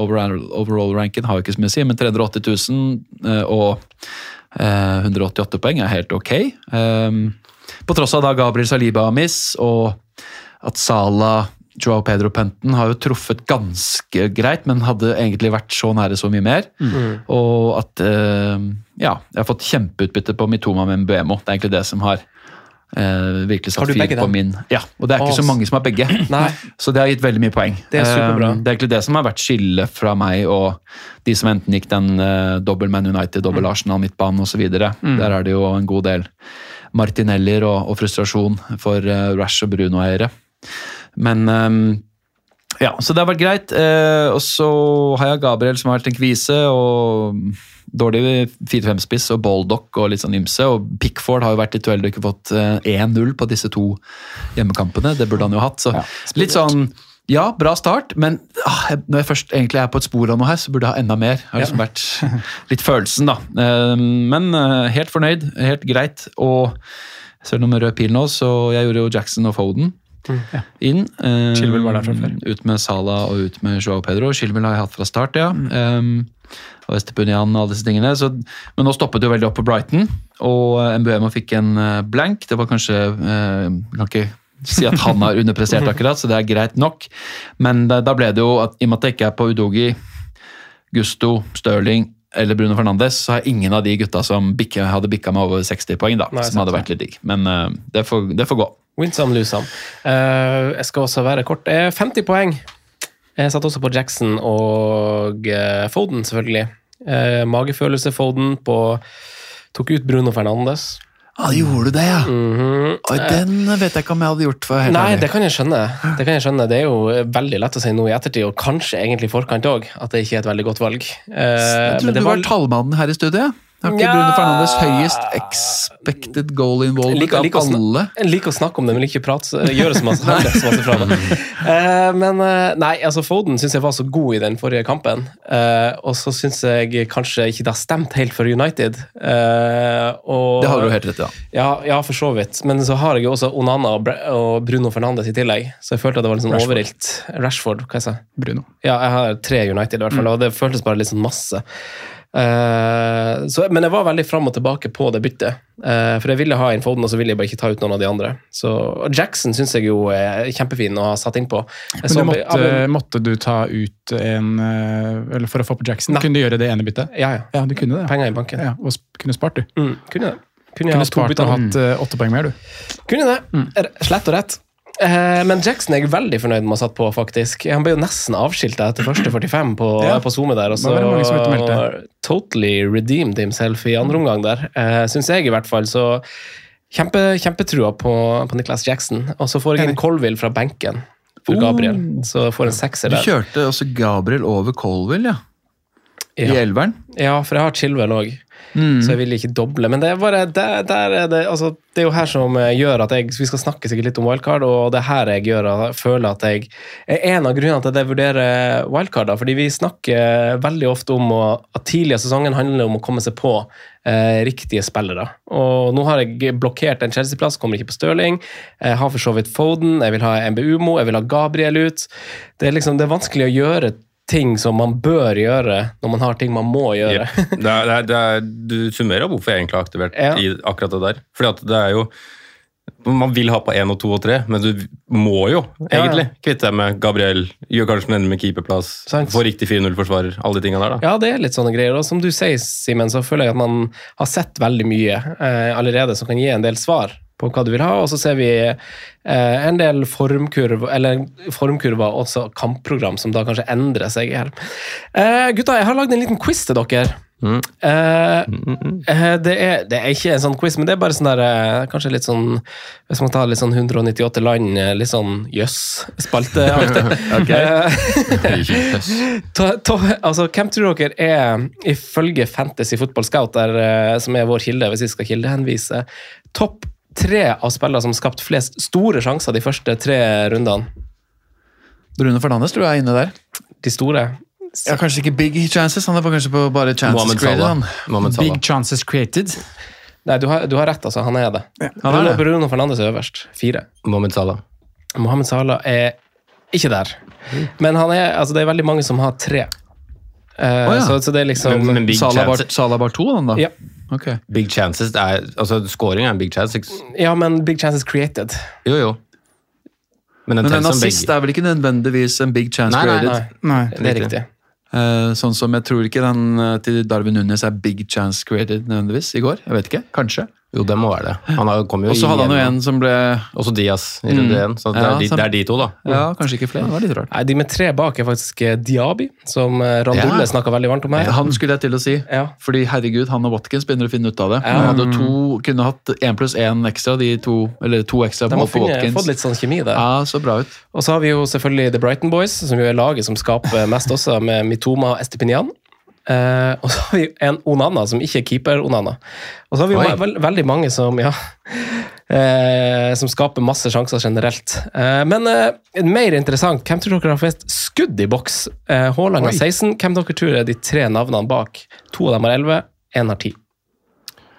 [SPEAKER 2] Overall-ranken har jo ikke så mye å si, men 380 000 eh, og eh, 188 poeng er helt ok. Eh, på tross av da Gabriel Saliba har miss, og at Sala Joao Pedro Penten har jo truffet ganske greit, men hadde egentlig vært så nære så mye mer. Og at eh, Ja, jeg har fått kjempeutbytte på Mitoma med Mbuemo. Det er egentlig det som har eh, virkelig satt fyr på
[SPEAKER 1] dem?
[SPEAKER 2] min Ja, og det er ikke så mange som har begge. <clears throat>
[SPEAKER 1] Nei.
[SPEAKER 2] Så det har gitt veldig mye poeng.
[SPEAKER 1] Det er superbra.
[SPEAKER 2] Eh, Det er egentlig det som har vært skillet fra meg og de som enten gikk den uh, dobbel Man United, dobbel
[SPEAKER 1] Mm.
[SPEAKER 2] Arsenal midtbanen osv. Der er det jo en god del Martinellier og, og frustrasjon for uh, Rash og Bruno-eiere. Men ehm, ja, så det har vært greit. Eh, og så har jeg Gabriel som har vært en kvise, og dårlig 4-5-spiss og Baldock og litt sånn ymse. Og Pickford har jo vært i duell og ikke fått eh, 1-0 på disse to hjemmekampene. Det burde han jo hatt. Så litt sånn ja, bra start, men ah, når jeg først egentlig er på et spor av noe her, så burde jeg ha enda mer. Har liksom vært litt følelsen, da. Eh, Men eh, helt fornøyd, helt greit. Og jeg ser noe med rød pil nå, så jeg gjorde jo Jackson og Foden inn. Eh,
[SPEAKER 3] Chilwell var der fra før.
[SPEAKER 2] Ut med Salah og ut med Joao Pedro. Chilwell har jeg hatt fra start, ja.
[SPEAKER 3] Mm.
[SPEAKER 2] Um, og Estepunian og alle disse tingene. Så, men nå stoppet det jo veldig opp på Brighton, og MBM Mbuemo fikk en eh, blank. Det var kanskje uh, Kan ikke si at han har underprestert akkurat, så det er greit nok. Men da, da ble det jo, at, i og med at jeg ikke er på Udogi, Gusto, Stirling eller Bruno Fernandes, så har ingen av de gutta som bikka, hadde bikka meg over 60 poeng, da,
[SPEAKER 1] Nei,
[SPEAKER 2] som hadde vært litt digg. Men uh, det, får, det får gå.
[SPEAKER 1] Win some, lose some. Eh, jeg skal også være kort. Eh, 50 poeng. Jeg satt også på Jackson og uh, Foden, selvfølgelig. Uh, magefølelse Foden på Tok ut Bruno Fernandes.
[SPEAKER 2] Ja, gjorde du det, ja?
[SPEAKER 1] Mhm.
[SPEAKER 2] Oi, den vet jeg ikke om jeg hadde gjort. for helt
[SPEAKER 1] Nei, det kan. Det kan jeg skjønne. Det er jo veldig lett å si noe i ettertid, og kanskje egentlig i forkant òg, at det ikke er et veldig godt valg. Eh,
[SPEAKER 2] Jeg
[SPEAKER 1] men
[SPEAKER 2] trodde
[SPEAKER 1] det
[SPEAKER 2] du var tallmannen her i studiet. Har ikke
[SPEAKER 1] ja.
[SPEAKER 2] Bruno Fernandes høyest expected goal involved
[SPEAKER 1] Jeg liker-
[SPEAKER 2] av alle?
[SPEAKER 1] Jeg liker å snakke om det, men liker ikke prate, gjøre så masse, så masse fra det. Uh, men uh, nei, altså Foden syns jeg var så god i den forrige kampen. Uh, og så syns jeg kanskje ikke det har stemt helt for United. Eh, og,
[SPEAKER 2] Det har du helt rett i. Ja.
[SPEAKER 1] Ja, ja, for så vidt. Men så har jeg jo også Onana og, og Bruno Fernandes i tillegg, så jeg følte at det var litt sånn
[SPEAKER 3] Rashford.
[SPEAKER 1] overilt. Rashford, hva jeg sa
[SPEAKER 3] Bruno.
[SPEAKER 1] Ja, jeg har tre United i hvert fall, og det føltes bare litt sånn masse. Eh, så, men jeg var veldig fram og tilbake på det byttet. Uh, for jeg ville ha inn Foden, og så ville jeg bare ikke ta ut noen av de andre. Så Jackson syns jeg jo er kjempefin å ha satt innpå.
[SPEAKER 3] Men
[SPEAKER 1] så-
[SPEAKER 3] måtte,
[SPEAKER 1] ja,
[SPEAKER 3] måtte du ta ut en eh, Eller for å få på Jackson,
[SPEAKER 1] Nei.
[SPEAKER 3] kunne du gjøre det ene byttet?
[SPEAKER 1] ja, ja.
[SPEAKER 3] Ja, du kunne det.
[SPEAKER 1] Penger i banken.
[SPEAKER 3] Ja, og kunne spart, du.
[SPEAKER 1] Mm, kunne det. Kunne,
[SPEAKER 3] Kunne spart og hatt åtte poeng mer, du.
[SPEAKER 1] Kunne det. Mm. Slett og rett. Eh, men Jackson er jeg veldig fornøyd med å ha satt på, faktisk. Han ble jo nesten avskilta etter første 45 på,
[SPEAKER 3] Ja.
[SPEAKER 1] på SoMe der. Og så
[SPEAKER 3] utmeldte.
[SPEAKER 1] totally redeemed himself i andre omgang der, uh, syns jeg i hvert fall. Så kjempe, kjempetrua på, på Niklas Jackson. Og så får jeg inn Colville fra benken for Gabriel. Så får en sekser der.
[SPEAKER 2] Du kjørte også Gabriel over Colville, ja. I elveren.
[SPEAKER 1] Ja, for jeg har Chilwell òg.
[SPEAKER 2] Mm.
[SPEAKER 1] Så jeg vil ikke doble. Men det er bare, der, der er det, altså, det er jo her som eh, gjør at jeg Vi skal snakke sikkert litt om wildcard, og det er her jeg gjør at jeg føler at jeg er en av grunnene til at jeg vurderer wildcard. fordi vi snakker veldig ofte om at tidligere sesongen handler om å komme seg på eh, riktige spillere. Og nå har jeg blokkert en Chelsea-plass, kommer ikke på Stirling. Jeg har for så vidt Foden, jeg vil ha MBUMO, jeg vil ha Gabriel ut. Det er liksom, det er vanskelig å gjøre ting som man bør gjøre når man har ting man må gjøre.
[SPEAKER 5] Jep. Det er, det er, det er, du summerer opp hvorfor jeg egentlig har aktivert
[SPEAKER 1] Ja.
[SPEAKER 5] i akkurat det der. Fordi det er jo Man vil ha på én og to og tre, men du må jo
[SPEAKER 1] Ja,
[SPEAKER 5] egentlig kvitte deg med Gabriel. Gjør kanskje ender med keeperplass.
[SPEAKER 1] Sant.
[SPEAKER 5] Få riktig 4-0-forsvarer. Alle de tingene der, da.
[SPEAKER 1] Ja, det er litt sånne greier. Og som du sier, Simen, så føler jeg at man har sett veldig mye eh, allerede som kan gi en del svar på hva du vil ha. Og så ser vi eh, en del formkurver, eller formkurver og også kampprogram som da kanskje endrer seg her. Eh, gutta, jeg har lagd en liten quiz til dere.
[SPEAKER 5] Mm.
[SPEAKER 1] Eh, eh, det, er, det er ikke en sånn quiz, men det er bare sånn der eh, Kanskje litt sånn Hvis man tar litt sånn 198 land, eh, litt sånn jøss-spalteaktig. <laughs> <laughs> Ta, altså, hvem tror dere er, ifølge Fantasy Football Scout, der, som er vår kilde, hvis vi skal kildehenvise, topp tre av spillere som skapte skapt flest store sjanser de første tre rundene?
[SPEAKER 2] Bruno Fernandes tror jeg er inne der.
[SPEAKER 1] De store?
[SPEAKER 2] Ja, Kanskje ikke big chances, han er kanskje på bare chances
[SPEAKER 5] Mohammed
[SPEAKER 2] created. Han.
[SPEAKER 3] Big chances created.
[SPEAKER 1] Nei, du har, du har rett, altså. Han er det.
[SPEAKER 2] han er det.
[SPEAKER 1] Bruno Fernandes er øverst. Fire.
[SPEAKER 5] Mohammed Salah.
[SPEAKER 1] Mohammed Salah er ikke der. Men han er, altså, det er veldig mange som har tre. Uh,
[SPEAKER 2] oh, ja.
[SPEAKER 1] så, så det er liksom
[SPEAKER 5] Men, men
[SPEAKER 2] Salah
[SPEAKER 5] chances,
[SPEAKER 2] Salah var to, han da?
[SPEAKER 1] Ja.
[SPEAKER 2] Ok.
[SPEAKER 5] big chances er, altså Scoring er en big chance.
[SPEAKER 1] Ja, men big chances created.
[SPEAKER 5] Jo, jo. Men den
[SPEAKER 2] Men en assist
[SPEAKER 5] begge.
[SPEAKER 2] er vel ikke nødvendigvis en big chance
[SPEAKER 5] Nei, nei,
[SPEAKER 2] created?
[SPEAKER 1] Nei,
[SPEAKER 3] Nei.
[SPEAKER 1] det er riktig.
[SPEAKER 2] Eh, sånn som jeg tror ikke den eh, til Darwin Nunes er big chance created nødvendigvis i går. Jeg vet ikke. Kanskje.
[SPEAKER 5] Jo, det må være det. Han kom jo
[SPEAKER 2] Og så hadde han jo en som ble
[SPEAKER 5] Også Diaz i runde én. Så det
[SPEAKER 2] Ja,
[SPEAKER 5] er, de,
[SPEAKER 2] sant.
[SPEAKER 5] det er de to, da.
[SPEAKER 2] Ja, kanskje ikke flere. Det var litt rart.
[SPEAKER 1] Nei, De med tre bak er faktisk eh, Diaby, som eh, Randulle
[SPEAKER 2] Ja.
[SPEAKER 1] snakka veldig varmt om her.
[SPEAKER 2] Han skulle jeg til å si.
[SPEAKER 1] Ja.
[SPEAKER 2] Fordi herregud, han og Watkins begynner å finne ut av det.
[SPEAKER 1] Ja.
[SPEAKER 2] Han hadde to, kunne hatt én pluss én ekstra, de to, eller to ekstra
[SPEAKER 1] De har
[SPEAKER 2] på
[SPEAKER 1] funnet,
[SPEAKER 2] Watkins.
[SPEAKER 1] fått litt sånn kjemi der.
[SPEAKER 2] Ja, så bra ut.
[SPEAKER 1] Og så har vi jo selvfølgelig The Brighton Boys, som jo er laget som skaper mest også, med Mitoma og Estepinian. Eh, og så har vi en Onana, som ikke er keeper-Onana. Og så har vi jo veld, veldig mange som ja, uh, som skaper masse sjanser generelt. Uh, men mer interessant, hvem tror dere har flest skudd i boks? Eh, Haaland har 16. Hvem dere tror er de tre navnene bak? To av dem har 11, én har 10.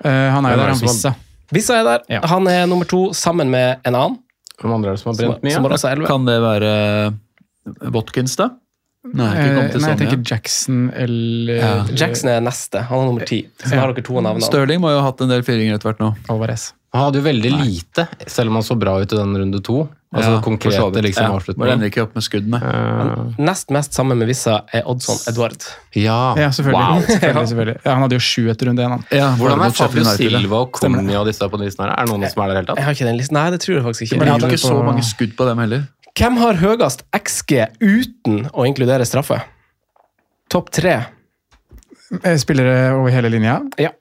[SPEAKER 3] Eh, han er jo der, han Vissa.
[SPEAKER 1] Vissa er der.
[SPEAKER 3] Ja.
[SPEAKER 1] Han er nummer to sammen med en annen,
[SPEAKER 5] Hvem andre er det som har brent mye?
[SPEAKER 1] som har også 11.
[SPEAKER 2] Kan det være Watkins, da? Nei, ikke
[SPEAKER 3] Eh,
[SPEAKER 2] til
[SPEAKER 3] Nei, jeg tenker
[SPEAKER 2] ja.
[SPEAKER 3] Jackson eller
[SPEAKER 2] Ja.
[SPEAKER 1] Jackson er neste. Han er nummer ti. Så da har dere to av navnene.
[SPEAKER 2] Stirling må jo ha hatt en del fyringer etter hvert nå.
[SPEAKER 3] Alvarez.
[SPEAKER 5] Han hadde jo veldig lite, selv om han så bra ut i den runde to. Altså
[SPEAKER 2] Ja,
[SPEAKER 5] konkrete liksom,
[SPEAKER 2] Ja,
[SPEAKER 5] avslutninger.
[SPEAKER 2] ikke opp med skuddene. nei.
[SPEAKER 5] Eh,
[SPEAKER 1] Nest mest sammen med Vissa er Oddson Edward.
[SPEAKER 5] ja.
[SPEAKER 3] Ja, selvfølgelig.
[SPEAKER 5] Wow. <laughs>
[SPEAKER 3] selvfølgelig, selvfølgelig. Ja, han hadde jo sju etter runde én.
[SPEAKER 2] Ja,
[SPEAKER 5] Hvordan er Fabio Silva og Conny og disse på den listen her? Er det noen som er der i det hele
[SPEAKER 1] Jeg
[SPEAKER 5] tatt?
[SPEAKER 1] har ikke den listen. Nei, det tror jeg faktisk ikke.
[SPEAKER 2] Men jeg hadde ikke så mange skudd på dem heller.
[SPEAKER 1] Hvem har høyest XG uten å inkludere straffe? Topp tre.
[SPEAKER 3] Eh, Spillere over hele linja.
[SPEAKER 1] Ja.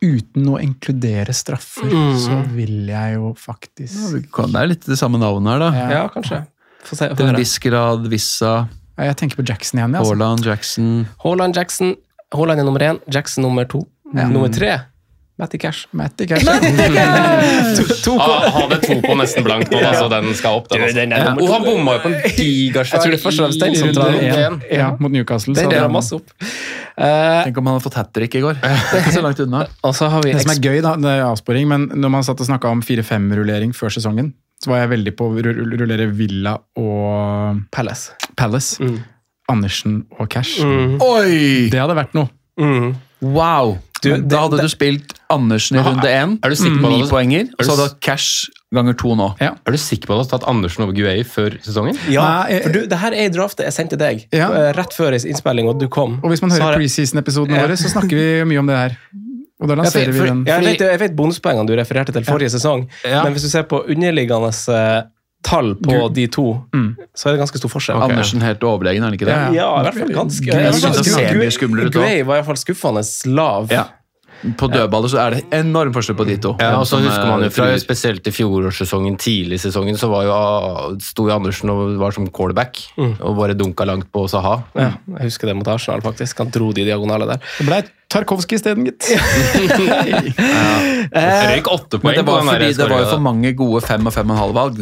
[SPEAKER 3] Uten å inkludere straffer,
[SPEAKER 1] Mm.
[SPEAKER 3] så vil jeg jo faktisk
[SPEAKER 2] Det er litt det samme navnet her, da.
[SPEAKER 3] Ja.
[SPEAKER 1] Ja, kanskje. Få se. få
[SPEAKER 2] Til en viss grad Vissa,
[SPEAKER 3] Ja, Jeg tenker på Jackson igjen. Haaland, Altså.
[SPEAKER 2] Jackson
[SPEAKER 1] Haaland Jackson. Haaland er nummer én, Jackson nummer to. Nummer tre Matty Cash.
[SPEAKER 3] Matty <laughs> Cash.
[SPEAKER 1] To, to,
[SPEAKER 5] Ah, hadde to på nesten blankt nå, da, så den skal opp. Den, altså.
[SPEAKER 1] den er nummer
[SPEAKER 5] Og han bomma jo på en digersvær
[SPEAKER 1] Jeg tror det er
[SPEAKER 5] i runde én.
[SPEAKER 3] Ja, mot Newcastle.
[SPEAKER 1] Det
[SPEAKER 3] er
[SPEAKER 1] masse opp. Uh,
[SPEAKER 2] Tenk om han hadde fått hat trick i går. <laughs> Det er ikke så langt unna.
[SPEAKER 1] og så har vi
[SPEAKER 3] Det som er gøy, da, det er avsporing, men når man satt og snakka om 4-5-rullering før sesongen, så var jeg veldig på å rullere Villa og
[SPEAKER 1] Palace.
[SPEAKER 3] Palace.
[SPEAKER 1] Mm.
[SPEAKER 3] Andersen og Cash.
[SPEAKER 2] Oi!
[SPEAKER 3] Det hadde vært noe.
[SPEAKER 1] Mm.
[SPEAKER 2] Wow!
[SPEAKER 1] Du, det-
[SPEAKER 2] da hadde
[SPEAKER 1] det-
[SPEAKER 2] du spilt Andersen i runde én. Ni poenger.
[SPEAKER 5] er
[SPEAKER 2] Og så hadde du hatt cash ganger to nå.
[SPEAKER 3] Ja.
[SPEAKER 5] Er du sikker på at du har tatt Andersen over Guay før sesongen?
[SPEAKER 1] Ja,
[SPEAKER 3] Nei,
[SPEAKER 1] for du, det her er draftet jeg sendte deg
[SPEAKER 3] Ja.
[SPEAKER 1] eh, rett før innspilling, og du kom.
[SPEAKER 3] Og hvis man hører preseason-episodene
[SPEAKER 1] Ja.
[SPEAKER 3] våre, så snakker vi mye om det her. Og da
[SPEAKER 1] Ja, for,
[SPEAKER 3] for, vi den.
[SPEAKER 1] jeg, vet, jeg vet bonuspoengene du refererte til forrige sesong,
[SPEAKER 5] Ja.
[SPEAKER 1] men hvis du ser på underliggende eh, tall på
[SPEAKER 3] du,
[SPEAKER 1] de to,
[SPEAKER 3] Mm.
[SPEAKER 1] så er det ganske stor forskjell.
[SPEAKER 2] Andersen helt overlegen, er han ikke det?
[SPEAKER 3] Ja.
[SPEAKER 1] Ja, i hvert fall ganske.
[SPEAKER 2] Synes jeg ser mye skumlere ut også.
[SPEAKER 1] Guay var i hvert fall skuffende lav.
[SPEAKER 2] Ja. På dødballer så er det enorm forskjell på de to.
[SPEAKER 5] Ja, og så husker man jo
[SPEAKER 2] eh,
[SPEAKER 5] fra spesielt i fjorårssesongen, tidlig i sesongen, så var jo, ah, sto jo Andersen og var som callback, og bare dunka langt på Saha.
[SPEAKER 1] Ja, jeg husker det mot Arsenal, faktisk. Han dro de diagonale der.
[SPEAKER 3] Det ble Tarkovskij isteden, gitt. <laughs>
[SPEAKER 5] Røyk åtte
[SPEAKER 2] Men det var, fordi det var jo for mange gode fem og fem og en halv valg.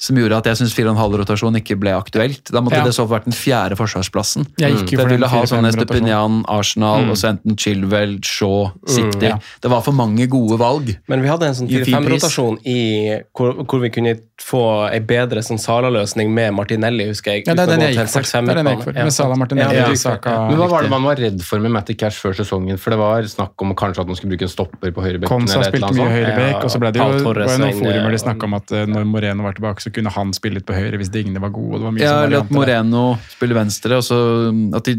[SPEAKER 2] Som gjorde at jeg syns 4,5-rotasjon ikke ble aktuelt. Da måtte
[SPEAKER 3] Ja.
[SPEAKER 2] det så vært den fjerde forsvarsplassen.
[SPEAKER 3] Jeg gikk jo
[SPEAKER 2] For
[SPEAKER 3] for
[SPEAKER 2] jeg ville ha sånn
[SPEAKER 3] 4-5.
[SPEAKER 2] Estepinian, Arsenal og så enten Chilwell, Shaw, City.
[SPEAKER 3] ja.
[SPEAKER 2] Det var for mange gode valg.
[SPEAKER 1] Men vi hadde en sånn
[SPEAKER 2] I fin
[SPEAKER 1] 4-5-rotasjon hvor, hvor vi kunne få ei bedre sånn Sala-løsning med Martinelli, husker jeg.
[SPEAKER 3] Ja, det er den jeg gikk for. Det er den jeg gikk for. Med Sala Martinelli,
[SPEAKER 1] Ja, ja.
[SPEAKER 3] Saka
[SPEAKER 5] Men hva var det man var redd for med Matty Cash før sesongen? For det var snakk om kanskje at man skulle bruke en stopper på høyrebekken.
[SPEAKER 3] Konsa spilte mye høyrebekk,
[SPEAKER 1] Ja,
[SPEAKER 3] og så ble det jo, det var noen forumer de snakka om at eh, når Moreno var tilbake, så kunne han spille litt på høyre hvis Digne var god. og det var mye
[SPEAKER 2] Ja, eller at. Moreno spiller venstre. Og så at de,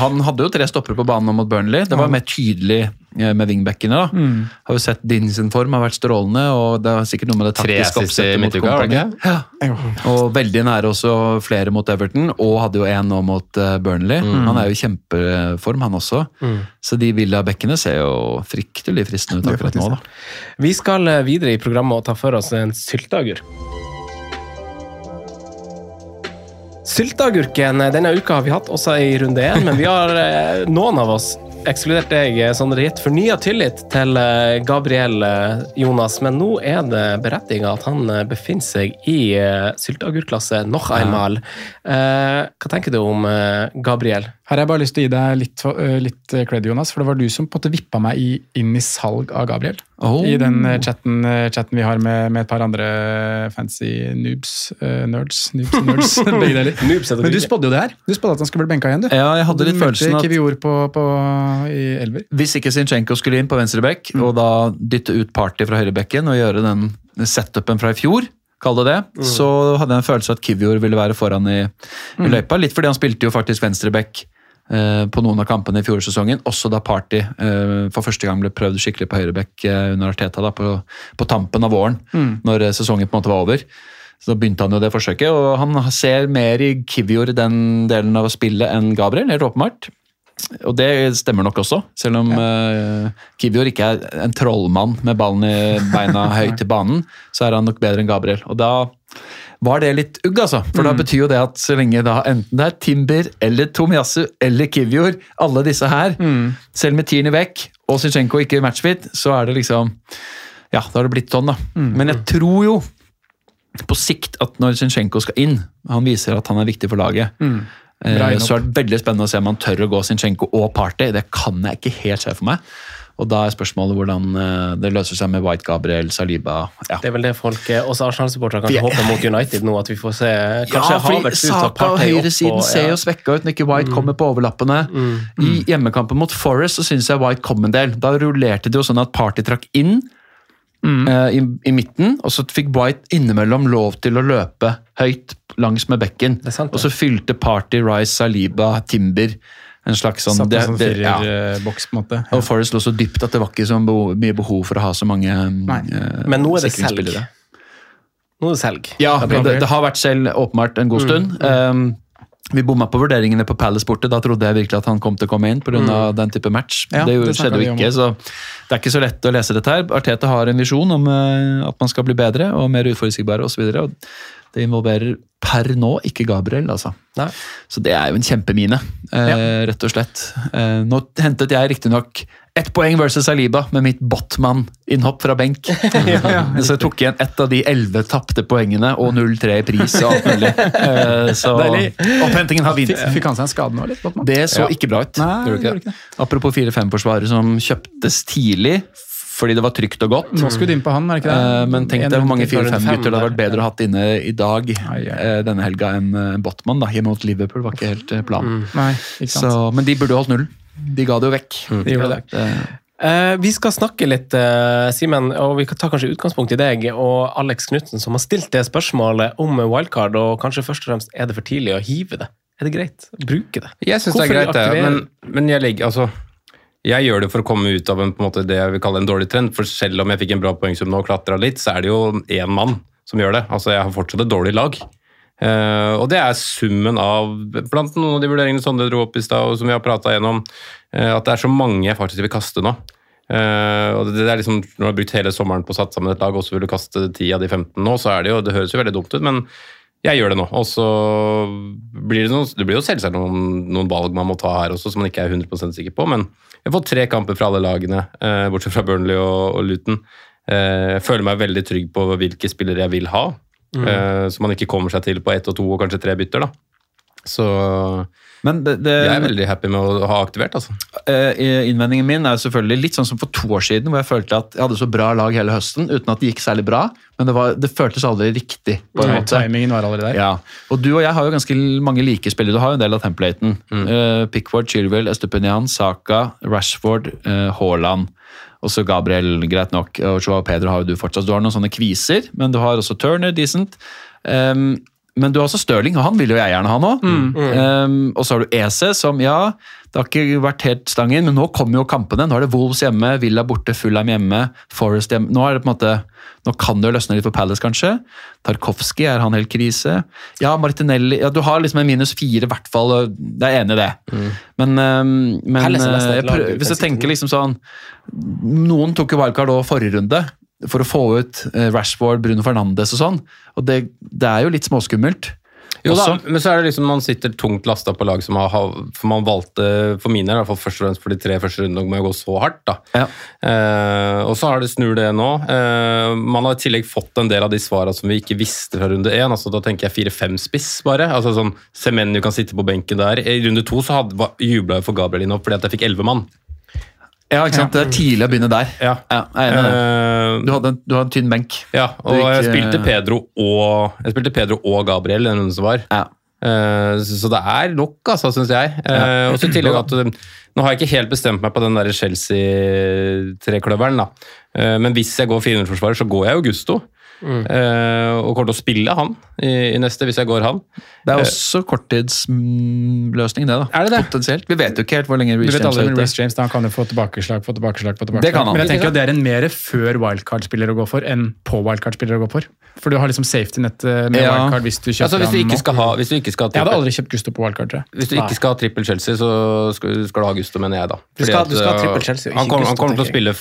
[SPEAKER 2] Han hadde jo tre stoppere på banen mot Burnley. Det var mer tydelig eh, med wingbackene. da.
[SPEAKER 3] Mm.
[SPEAKER 2] Har jo sett Din sin form har vært strålende, og det er sikkert noe med det taktiske oppsettet mot Kompany. Ja. Og veldig nære også flere mot Everton, og hadde jo en nå mot Burnley. Burnley. Han er jo i kjempeform, han også. Så de Villa-bekkene ser jo fryktelig fristende ut akkurat nå. da.
[SPEAKER 1] Vi skal eh, videre i programmet og ta for oss en sylteagurk. Sylteagurken eh, denne uka har vi hatt også i runde én, men vi har eh, noen av oss, ekskludert deg, eh, Sondre, gitt fornya tillit til Gabriel Jonas. Men nå er det berettiga at han befinner seg i sylteagurklasse noch einmal. Hva tenker du om Gabriel?
[SPEAKER 3] Her har jeg bare lyst til å gi deg litt, eh, litt eh, cred, Jonas, for det var du som på en måte vippa meg i, inn i salg av Gabriel.
[SPEAKER 2] Oh.
[SPEAKER 3] I den eh, chatten, chatten vi har med, med et par andre fancy noobs, nerds, noobs, nerds, <laughs> begge deler.
[SPEAKER 1] Er
[SPEAKER 3] Men du spådde jo det her. Du spådde at han skulle bli benka igjen, du.
[SPEAKER 2] Ja, jeg hadde litt følelsen at
[SPEAKER 3] Kivior på, på, i elver.
[SPEAKER 2] hvis ikke Sinchenko skulle inn på venstreback,
[SPEAKER 3] Mm.
[SPEAKER 2] og da dytte ut Party fra høyrebekken og gjøre den setupen fra i fjor, kall det det,
[SPEAKER 3] Mm.
[SPEAKER 2] så hadde jeg en følelse at Kivior ville være foran i,
[SPEAKER 3] Mm.
[SPEAKER 2] i løypa. Litt fordi han spilte jo faktisk venstreback på noen av kampene i fjorårssesongen. Også da Party eh, for første gang ble prøvd skikkelig på høyreback eh, under Arteta da, på, på tampen av våren,
[SPEAKER 3] Mm.
[SPEAKER 2] når eh, sesongen på en måte var over. Så da begynte han jo det forsøket, og han ser mer i Kivior den delen av spillet enn Gabriel, helt åpenbart. Og det stemmer nok også, selv om uh, Kivior ikke er en trollmann med ballen i beina <laughs> høyt i banen, så er han nok bedre enn Gabriel. Og da var det litt ugg, altså. For da betyr jo det at så lenge da enten det er Timber eller Tomiyasu eller Kivjor, alle disse her, selv med Tierney vekk og Zinchenko ikke matchfit, så er det liksom Ja, da har det blitt sånn, da. Men jeg tror jo på sikt at når Zinchenko skal inn, han viser at han er viktig for laget,
[SPEAKER 3] Bra
[SPEAKER 2] eh, så er det veldig spennende å se om han tør å gå Zinchenko og Party. Det kan jeg ikke helt se for meg. Og da er spørsmålet hvordan eh, det løser seg med White Gabriel, Saliba ja.
[SPEAKER 1] Det er vel det folk, eh, også Arsenal-supportere, kanskje
[SPEAKER 2] Vi-
[SPEAKER 1] håper mot United nå, at vi får se kanskje
[SPEAKER 2] ja,
[SPEAKER 1] Havertz ut og
[SPEAKER 2] Saka og høyresiden
[SPEAKER 1] og-
[SPEAKER 2] ser jo svekka ut når ikke White kommer på overlappene. I hjemmekampen mot Forest så syns jeg White kom en del. Da rullerte det jo sånn at Party trakk inn eh, i, i midten, og så fikk White innimellom lov til å løpe høyt langs med bekken.
[SPEAKER 1] Sant, ja.
[SPEAKER 2] og så fylte Party, Rice, Saliba, Timber en slags sånn det-
[SPEAKER 3] sånn
[SPEAKER 2] det- ja.
[SPEAKER 3] på en måte.
[SPEAKER 2] Og Forest lå så dypt at det var ikke så mye behov for å ha så mange eh,
[SPEAKER 1] Men nå er det selg. Nå er det selg.
[SPEAKER 2] Ja, det, det har vært selv åpenbart en god stund. Um, vi bomma på vurderingene på Palace borte. Da trodde jeg virkelig at han kom til å komme inn pga. den type match.
[SPEAKER 3] Ja,
[SPEAKER 2] det jo-
[SPEAKER 3] det
[SPEAKER 2] skjedde jo ikke, så det er ikke så lett å lese dette her. Arteta har en visjon om eh, at man skal bli bedre og mer uforutsigbare osv. Det involverer per nå ikke Gabriel, altså.
[SPEAKER 1] Nei.
[SPEAKER 2] Så det er jo en kjempemine, eh, rett og slett. Eh, nå hentet jeg riktignok ett poeng versus Saliba med mitt Botman-innhopp fra benk. <laughs> <laughs> Så jeg tok igjen ett av de elleve tapte poengene og 0-3 i pris og alt mulig. Eh, så opphentingen har vint.
[SPEAKER 3] fikk han seg en skade nå, litt? Botman?
[SPEAKER 2] Det så
[SPEAKER 5] Ja.
[SPEAKER 2] ikke bra ut.
[SPEAKER 3] Nei, det det.
[SPEAKER 2] Apropos 4-5-forsvarere som kjøptes tidlig fordi det var trygt og godt.
[SPEAKER 3] Nå skulle du inn på han, er det ikke det?
[SPEAKER 2] Eh, Men tenk deg hvor mange
[SPEAKER 3] til.
[SPEAKER 2] 4-5-gutter det hadde vært bedre å hatt inne i dag
[SPEAKER 3] Ai, ai.
[SPEAKER 2] eh, denne helga enn Botman da, hjemme mot Liverpool. var ikke helt planen.
[SPEAKER 3] Nei, ikke sant.
[SPEAKER 2] Så, men de burde holdt null. De ga det jo vekk.
[SPEAKER 1] De gjorde det. Eh, vi skal snakke litt, eh, Simen, og vi kan ta kanskje utgangspunkt i deg og Alex Knutsen, som har stilt det spørsmålet om wildcard, og kanskje først og fremst er det for tidlig å hive det? Er det greit å bruke det?
[SPEAKER 5] Jeg syns det er greit, det. Men, men jeg legger altså jeg gjør det for å komme ut av en, på en måte, det jeg vil kalle en dårlig trend. For selv om jeg fikk en bra poengsum nå og klatra litt, så er det jo én mann som gjør det. Altså, Jeg har fortsatt et dårlig lag. Eh, og det er summen av Blant noen av de vurderingene Sondre dro opp i stad, og som vi har prata gjennom, uh, at det er så mange jeg faktisk vil kaste nå. Uh, og det, det er liksom, Når du har brukt hele sommeren på å satt sammen et lag, og så vil du kaste 10 av de 15 nå, så er det jo Det høres jo veldig dumt ut, men jeg gjør det nå. Og så blir det noen, Det blir jo selvsagt noen, noen valg man må ta her også, som man ikke er 100% sikker på, men jeg har fått tre kamper fra alle lagene, bortsett fra Burnley og, og Luton. Jeg føler meg veldig trygg på hvilke spillere jeg vil ha,
[SPEAKER 2] Mm.
[SPEAKER 5] eh, så man ikke kommer seg til på ett og to og kanskje tre bytter. da. Så
[SPEAKER 2] Men det, det,
[SPEAKER 5] jeg er veldig happy med å ha aktivert, altså.
[SPEAKER 2] Eh, Innvendingen min er jo selvfølgelig litt sånn som for to år siden, hvor jeg følte at jeg hadde så bra lag hele høsten uten at det gikk særlig bra. Men det, var, det føltes aldri riktig. på en
[SPEAKER 3] Nei,
[SPEAKER 2] måte.
[SPEAKER 3] Timingen var allerede der.
[SPEAKER 2] Ja, og Du og jeg har jo ganske mange like spillere. Du har jo en del av templaten. Eh, Pickford, Chilwell, Estupinian, Saka, Rashford, uh, Haaland. Og så Gabriel, greit nok. Og Joao Pedro har jo du fortsatt. Du har noen sånne kviser, men du har også Turner, decent. Um, men du har også Stirling, og han vil jo jeg gjerne ha nå. Um, og så har du EC, som ja, det har ikke vært helt stangen, men nå kommer jo kampene. Nå er det Wolves hjemme, Villa borte, Fulham hjemme, Forest hjemme. Nå er det på en måte, nå kan det jo løsne litt for Palace, kanskje. Tarkovskij, er han helt krise? Ja, Martinelli ja, Du har liksom en minus fire, i hvert fall. Jeg er enig i det. Men, um, men jeg prøver, hvis jeg tenker liksom sånn Noen tok jo wildcard òg forrige runde for å få ut eh, Rashford, Bruno Fernandes og sånn. Og det, det er jo litt småskummelt.
[SPEAKER 5] Jo da, men så er det liksom man sitter tungt lasta på lag som har For man valgte, for min del, i hvert fall først og fremst for de tre første rundene, med å gå så hardt. da.
[SPEAKER 2] Ja.
[SPEAKER 5] Eh, og så har det snur det nå. Eh, man har i tillegg fått en del av de svarene som vi ikke visste fra runde én. Altså, da tenker jeg fire-fem spiss, bare. Altså sånn, Semenyo kan sitte på benken der. I runde to så jubla jeg for Gabriel opp fordi at jeg fikk elleve mann.
[SPEAKER 2] Ja, ikke sant? Det er tidlig å begynne der.
[SPEAKER 5] Ja.
[SPEAKER 2] Ja, jeg er enig i det.
[SPEAKER 5] Eh,
[SPEAKER 2] Du hadde, en- du hadde en tynn benk.
[SPEAKER 5] ja, og
[SPEAKER 2] gikk,
[SPEAKER 5] jeg spilte
[SPEAKER 2] eh,
[SPEAKER 5] Pedro og jeg spilte Pedro og Gabriel den runden som var.
[SPEAKER 2] Ja.
[SPEAKER 5] Eh, Så det er nok, altså, syns jeg. Ja. Og så i tillegg at Nå har jeg ikke helt bestemt meg på den der Chelsea-trekløveren, da. Men hvis jeg går 400-forsvarer, så går jeg jo Gusto. Eh, og kommer til å spille han i, i neste, hvis jeg går han.
[SPEAKER 2] Det er også korttidsløsning, det. da.
[SPEAKER 5] Er det det?
[SPEAKER 2] Potensielt. Vi vet jo ikke helt hvor lenge Reece
[SPEAKER 3] vet
[SPEAKER 2] James
[SPEAKER 3] aldri
[SPEAKER 2] er ute.
[SPEAKER 3] James, da han kan jo få tilbakeslag, på tilbakeslag, på tilbakeslag.
[SPEAKER 2] Det kan han.
[SPEAKER 3] Men jeg tenker at det er en mer før wildcard-spiller å gå for enn på wildcard-spiller å gå for. For du har liksom safety-nettet med
[SPEAKER 2] Ja.
[SPEAKER 3] wildcard hvis du kjøper
[SPEAKER 5] Altså, hvis du ikke skal ha, hvis du ikke skal ha
[SPEAKER 3] Jeg hadde aldri kjøpt Gusto på wildcard, tror jeg.
[SPEAKER 5] hvis du ikke skal ha trippel Chelsea, så skal, skal du ha Gusto, mener jeg, da.
[SPEAKER 1] Du skal-
[SPEAKER 5] at,
[SPEAKER 1] du skal ha
[SPEAKER 5] at,
[SPEAKER 1] trippel
[SPEAKER 5] uh,
[SPEAKER 1] Chelsea,
[SPEAKER 5] Han
[SPEAKER 1] ikke
[SPEAKER 5] kommer, han spille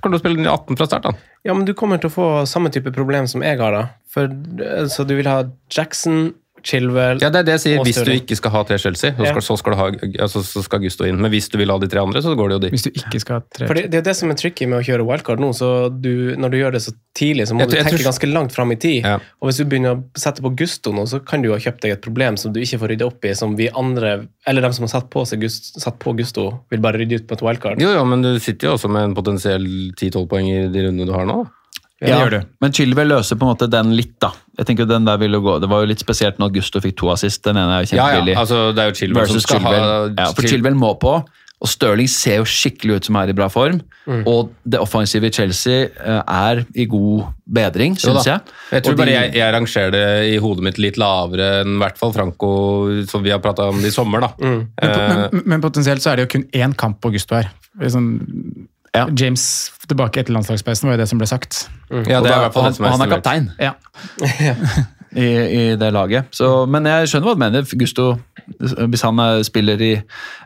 [SPEAKER 5] kommer til å spille 18 fra start, han.
[SPEAKER 1] Ja, men du kommer til å få samme type problem som jeg har, da. For, eh, så du vil ha Jackson, Chilwell
[SPEAKER 5] Ja, det er det jeg sier. Hvis du ikke skal ha tre Chelsea, så skal,
[SPEAKER 1] Ja.
[SPEAKER 5] så skal, du ha, altså, så skal Gusto inn. Men hvis du vil ha de tre andre, så går det jo de.
[SPEAKER 3] Hvis du ikke skal ha tre
[SPEAKER 1] For det, det er det som er tricky med å kjøre wildcard nå. så du, Når du gjør det så tidlig, så må
[SPEAKER 5] Jeg
[SPEAKER 1] du
[SPEAKER 5] jeg
[SPEAKER 1] tenke
[SPEAKER 5] tror-
[SPEAKER 1] ganske langt fram i tid.
[SPEAKER 5] Ja.
[SPEAKER 1] Og hvis du begynner å sette på Gusto nå, så kan du jo ha kjøpt deg et problem som du ikke får rydde opp i, som vi andre, eller dem som har satt på, seg Gust, satt på Gusto, vil bare rydde ut på et wildcard.
[SPEAKER 5] Jo, jo, men du sitter jo også med en potensiell 10-12 poeng i de rundene du har nå.
[SPEAKER 3] Det
[SPEAKER 2] Ja,
[SPEAKER 3] gjør du.
[SPEAKER 2] Men Chilwell løser på en måte den litt, da. Jeg tenker den der ville gå. Det var jo litt spesielt når Gusto fikk to assist. Den ene er jo
[SPEAKER 5] Ja, ja, altså det er jo Chilwell som skal
[SPEAKER 2] Chilwell.
[SPEAKER 5] ha
[SPEAKER 2] Ja, for
[SPEAKER 5] Chil-
[SPEAKER 2] Chilwell må på. Og Stirling ser jo skikkelig ut som er i bra form.
[SPEAKER 5] Mm.
[SPEAKER 2] Og det offensive i Chelsea eh, er i god bedring, syns jeg.
[SPEAKER 5] Jeg tror
[SPEAKER 2] de,
[SPEAKER 5] bare jeg, jeg rangerer det i hodet mitt litt lavere enn i hvert fall Franco, som vi har prata om det i sommer. da.
[SPEAKER 3] Men,
[SPEAKER 5] Eh,
[SPEAKER 3] men, men potensielt så er det jo kun én kamp på Gusto her. Sånn,
[SPEAKER 2] Ja.
[SPEAKER 3] James tilbake etter landslagspausen var jo det som ble sagt.
[SPEAKER 5] ja, det er i hvert fall
[SPEAKER 2] han,
[SPEAKER 5] det som er
[SPEAKER 2] han er kaptein
[SPEAKER 3] Ja. <laughs>
[SPEAKER 2] i, i det laget. Så, men jeg skjønner hva du mener. Gusto, hvis han er, spiller i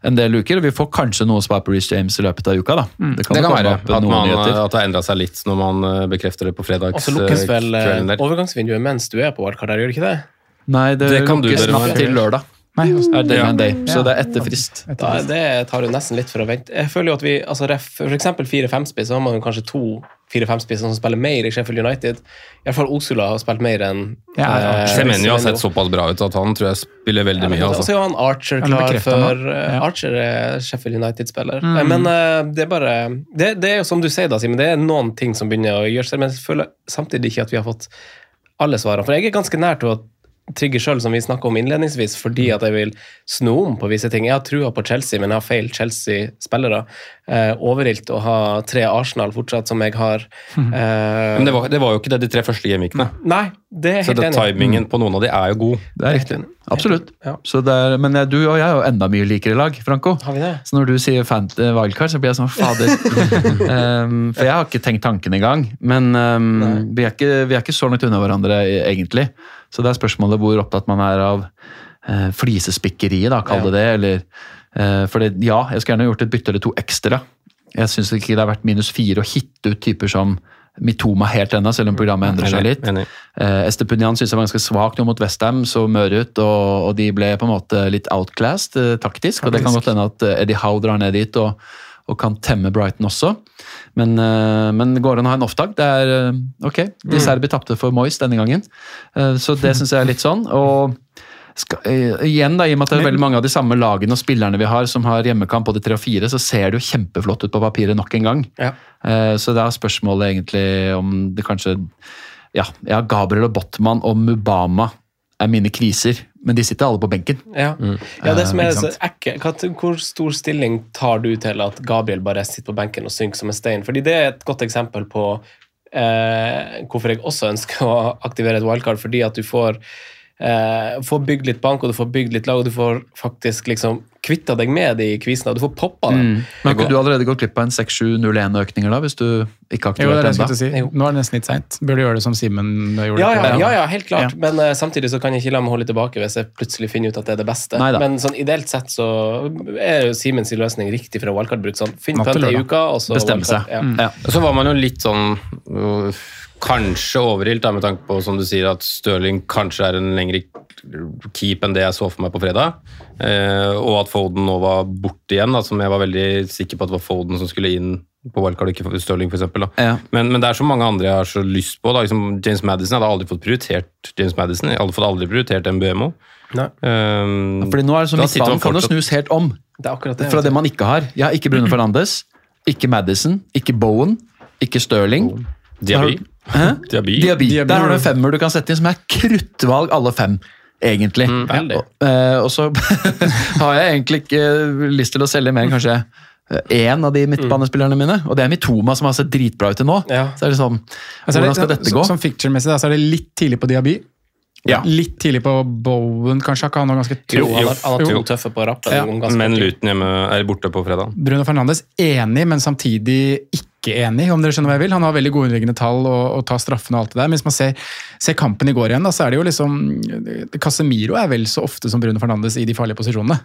[SPEAKER 2] en del uker, vi får kanskje noe svar på Reece James i løpet av uka, da.
[SPEAKER 5] Det
[SPEAKER 2] jo
[SPEAKER 5] kan være at, man, at det har endra seg litt når man eh, bekrefter det på
[SPEAKER 1] Og så lukkes vel eh, overgangsvinduet mens du er på wildcard gjør det ikke det?
[SPEAKER 2] Nei, det,
[SPEAKER 5] Det kan
[SPEAKER 2] lukkes natt til lørdag.
[SPEAKER 3] Nei,
[SPEAKER 2] Er det
[SPEAKER 5] Ja.
[SPEAKER 2] day, så det er etter frist.
[SPEAKER 1] Da, det tar jo nesten litt for å vente. Jeg føler jo at vi, altså For eksempel 4-5-spiss, så har man jo kanskje to 4-5-spisser som spiller mer i Sheffield United. I hvert fall Osula har spilt mer enn
[SPEAKER 3] Ja,
[SPEAKER 1] eh,
[SPEAKER 5] Semenyo har sett såpass bra ut at han tror jeg spiller veldig mye.
[SPEAKER 1] Og så
[SPEAKER 5] Altså.
[SPEAKER 1] er jo han Archer klar for eh,
[SPEAKER 3] ja.
[SPEAKER 1] Archer er Sheffield United-spiller. Mm. Men uh, det er bare det, det er jo som du sier, da, Simen, det er noen ting som begynner å gjøre seg, men jeg føler samtidig ikke at vi har fått alle svarene. For jeg er ganske nær til å trigger sjøl, som vi snakka om innledningsvis, fordi at jeg vil snu om på visse ting. Jeg har trua på Chelsea, men jeg har feil Chelsea-spillere. Eh, overilt å ha tre Arsenal fortsatt, som jeg har. Eh,
[SPEAKER 5] Men det var, det var jo ikke det de tre første gameweekene.
[SPEAKER 1] Nei, det er
[SPEAKER 5] Så
[SPEAKER 1] helt
[SPEAKER 5] det,
[SPEAKER 1] enig.
[SPEAKER 5] timingen på noen av de er jo god.
[SPEAKER 2] Det er riktig. Absolutt.
[SPEAKER 1] Ja.
[SPEAKER 2] Så det er, men jeg- du og jeg er jo enda mye likere lag, Franco.
[SPEAKER 1] Har vi det?
[SPEAKER 2] Så når du sier eh, wildcard, så blir jeg sånn fader. um, <laughs> for jeg har ikke tenkt tanken engang. Men um, vi, er ikke, vi er ikke så langt unna hverandre e- egentlig. Så det er spørsmålet hvor opptatt man er av eh, flisespikkeriet, da, kall det det. Eller, eh, for det, ja, jeg skulle gjerne gjort et bytte eller to ekstra. Jeg syns ikke det har vært minus fire å hitte ut typer som Mitoma helt ennå, selv om programmet endrer seg litt.
[SPEAKER 5] enig.
[SPEAKER 2] Eh, Estepunian syns jeg var ganske svak nå mot Westham, så mør ut, og, og de ble på en måte litt outclassed eh, taktisk. Og det kan godt hende at eh, Eddie Howe drar ned dit og, og kan temme Brighton også. Men, eh, men går an å ha en off-dag. Det er eh, ok. De Serbi tapte for Moyes denne gangen, Eh, så det syns jeg er litt sånn. og skal, igjen da, I og med at det er veldig mange av de samme lagene og spillerne vi har som har hjemmekamp både tre og fire, så ser det jo kjempeflott ut på papiret nok en gang.
[SPEAKER 1] Ja.
[SPEAKER 2] Så det er spørsmålet egentlig om det kanskje Ja, ja Gabriel og Botman og Mubama er mine kriser, men de sitter alle på benken.
[SPEAKER 1] Ja. ja, det som
[SPEAKER 2] Eh,
[SPEAKER 1] er så
[SPEAKER 2] ekke
[SPEAKER 1] ekkel Hvor stor stilling tar du til at Gabriel bare sitter på benken og synker som en stein? Fordi det er et godt eksempel på eh, hvorfor jeg også ønsker å aktivere et wildcard, fordi at du får eh, får bygd litt bank, og du får bygd litt lag, og du får faktisk liksom kvitta deg med de kvisene, du får poppa dem.
[SPEAKER 2] Men har ikke du allerede gått glipp av en 6-7-0-1-økninger da, hvis du ikke har
[SPEAKER 3] den
[SPEAKER 2] aktivert
[SPEAKER 3] å si. Nå er det nesten litt seint. Burde gjøre det som Simen gjorde.
[SPEAKER 1] Ja, ja, ja, ja, helt klart.
[SPEAKER 3] Ja.
[SPEAKER 1] Men uh, samtidig så kan jeg ikke la meg holde tilbake hvis jeg plutselig finner ut at det er det beste.
[SPEAKER 2] Neida.
[SPEAKER 1] Men sånn ideelt sett så er jo Simens løsning riktig fra wildcard-bruk. Sånn, Finn
[SPEAKER 3] Natt
[SPEAKER 1] i uka, og så
[SPEAKER 2] Bestemme seg.
[SPEAKER 1] Ja.
[SPEAKER 5] Så var man jo litt sånn Kanskje overilt, da, med tanke på som du sier, at Stirling kanskje er en lengre keep enn det jeg så for meg på fredag. Eh, og at Foden nå var borte igjen, da, som jeg var veldig sikker på at det var Foden som skulle inn på wildcard, ikke Stirling f.eks.
[SPEAKER 2] Ja.
[SPEAKER 5] Men, men det er så mange andre jeg har så lyst på. Da. Liksom James Madison jeg hadde aldri fått prioritert James Madison. Jeg hadde fått aldri prioritert MBMO.
[SPEAKER 1] Nei.
[SPEAKER 5] Um,
[SPEAKER 2] Fordi nå er det sånn midtbanen
[SPEAKER 5] man
[SPEAKER 2] kan jo snus helt om
[SPEAKER 1] Det er akkurat det.
[SPEAKER 2] fra det man ikke har. Ja, ikke Bruno Fernandes, ikke Madison, ikke Bowen, ikke Stirling.
[SPEAKER 5] Diaby. Diaby.
[SPEAKER 2] Diaby.
[SPEAKER 3] Diaby.
[SPEAKER 2] Der har du en femmer du kan sette inn som er kruttvalg, alle fem. Egentlig.
[SPEAKER 1] Mm,
[SPEAKER 2] Og, eh, og så <laughs> har jeg egentlig ikke lyst til å selge mer enn kanskje én av de midtbanespillerne mine, og det er Mitoma, som har sett dritbra ut til nå.
[SPEAKER 1] Ja.
[SPEAKER 2] Så er det sånn,
[SPEAKER 3] Altså,
[SPEAKER 2] Hvordan skal dette gå?
[SPEAKER 3] Som ficture-messig så er det litt tidlig på Diaby.
[SPEAKER 2] Ja.
[SPEAKER 3] Litt tidlig på Bowen, kanskje. Ikke han var ganske
[SPEAKER 1] Jo,
[SPEAKER 3] tøff?
[SPEAKER 1] har, han
[SPEAKER 3] Jo.
[SPEAKER 1] to tøffe på rappen.
[SPEAKER 3] Ja.
[SPEAKER 5] Men. Luton hjemme er borte på fredag.
[SPEAKER 3] Bruno Fernandes enig, men samtidig ikke enig, om dere skjønner hva jeg vil. Han har veldig gode underliggende tall og, og tar straffene og alt det der. Men hvis man ser, ser kampen i går igjen, da, så er det jo liksom Casemiro er vel så ofte som Bruno Fernandes i de farlige posisjonene.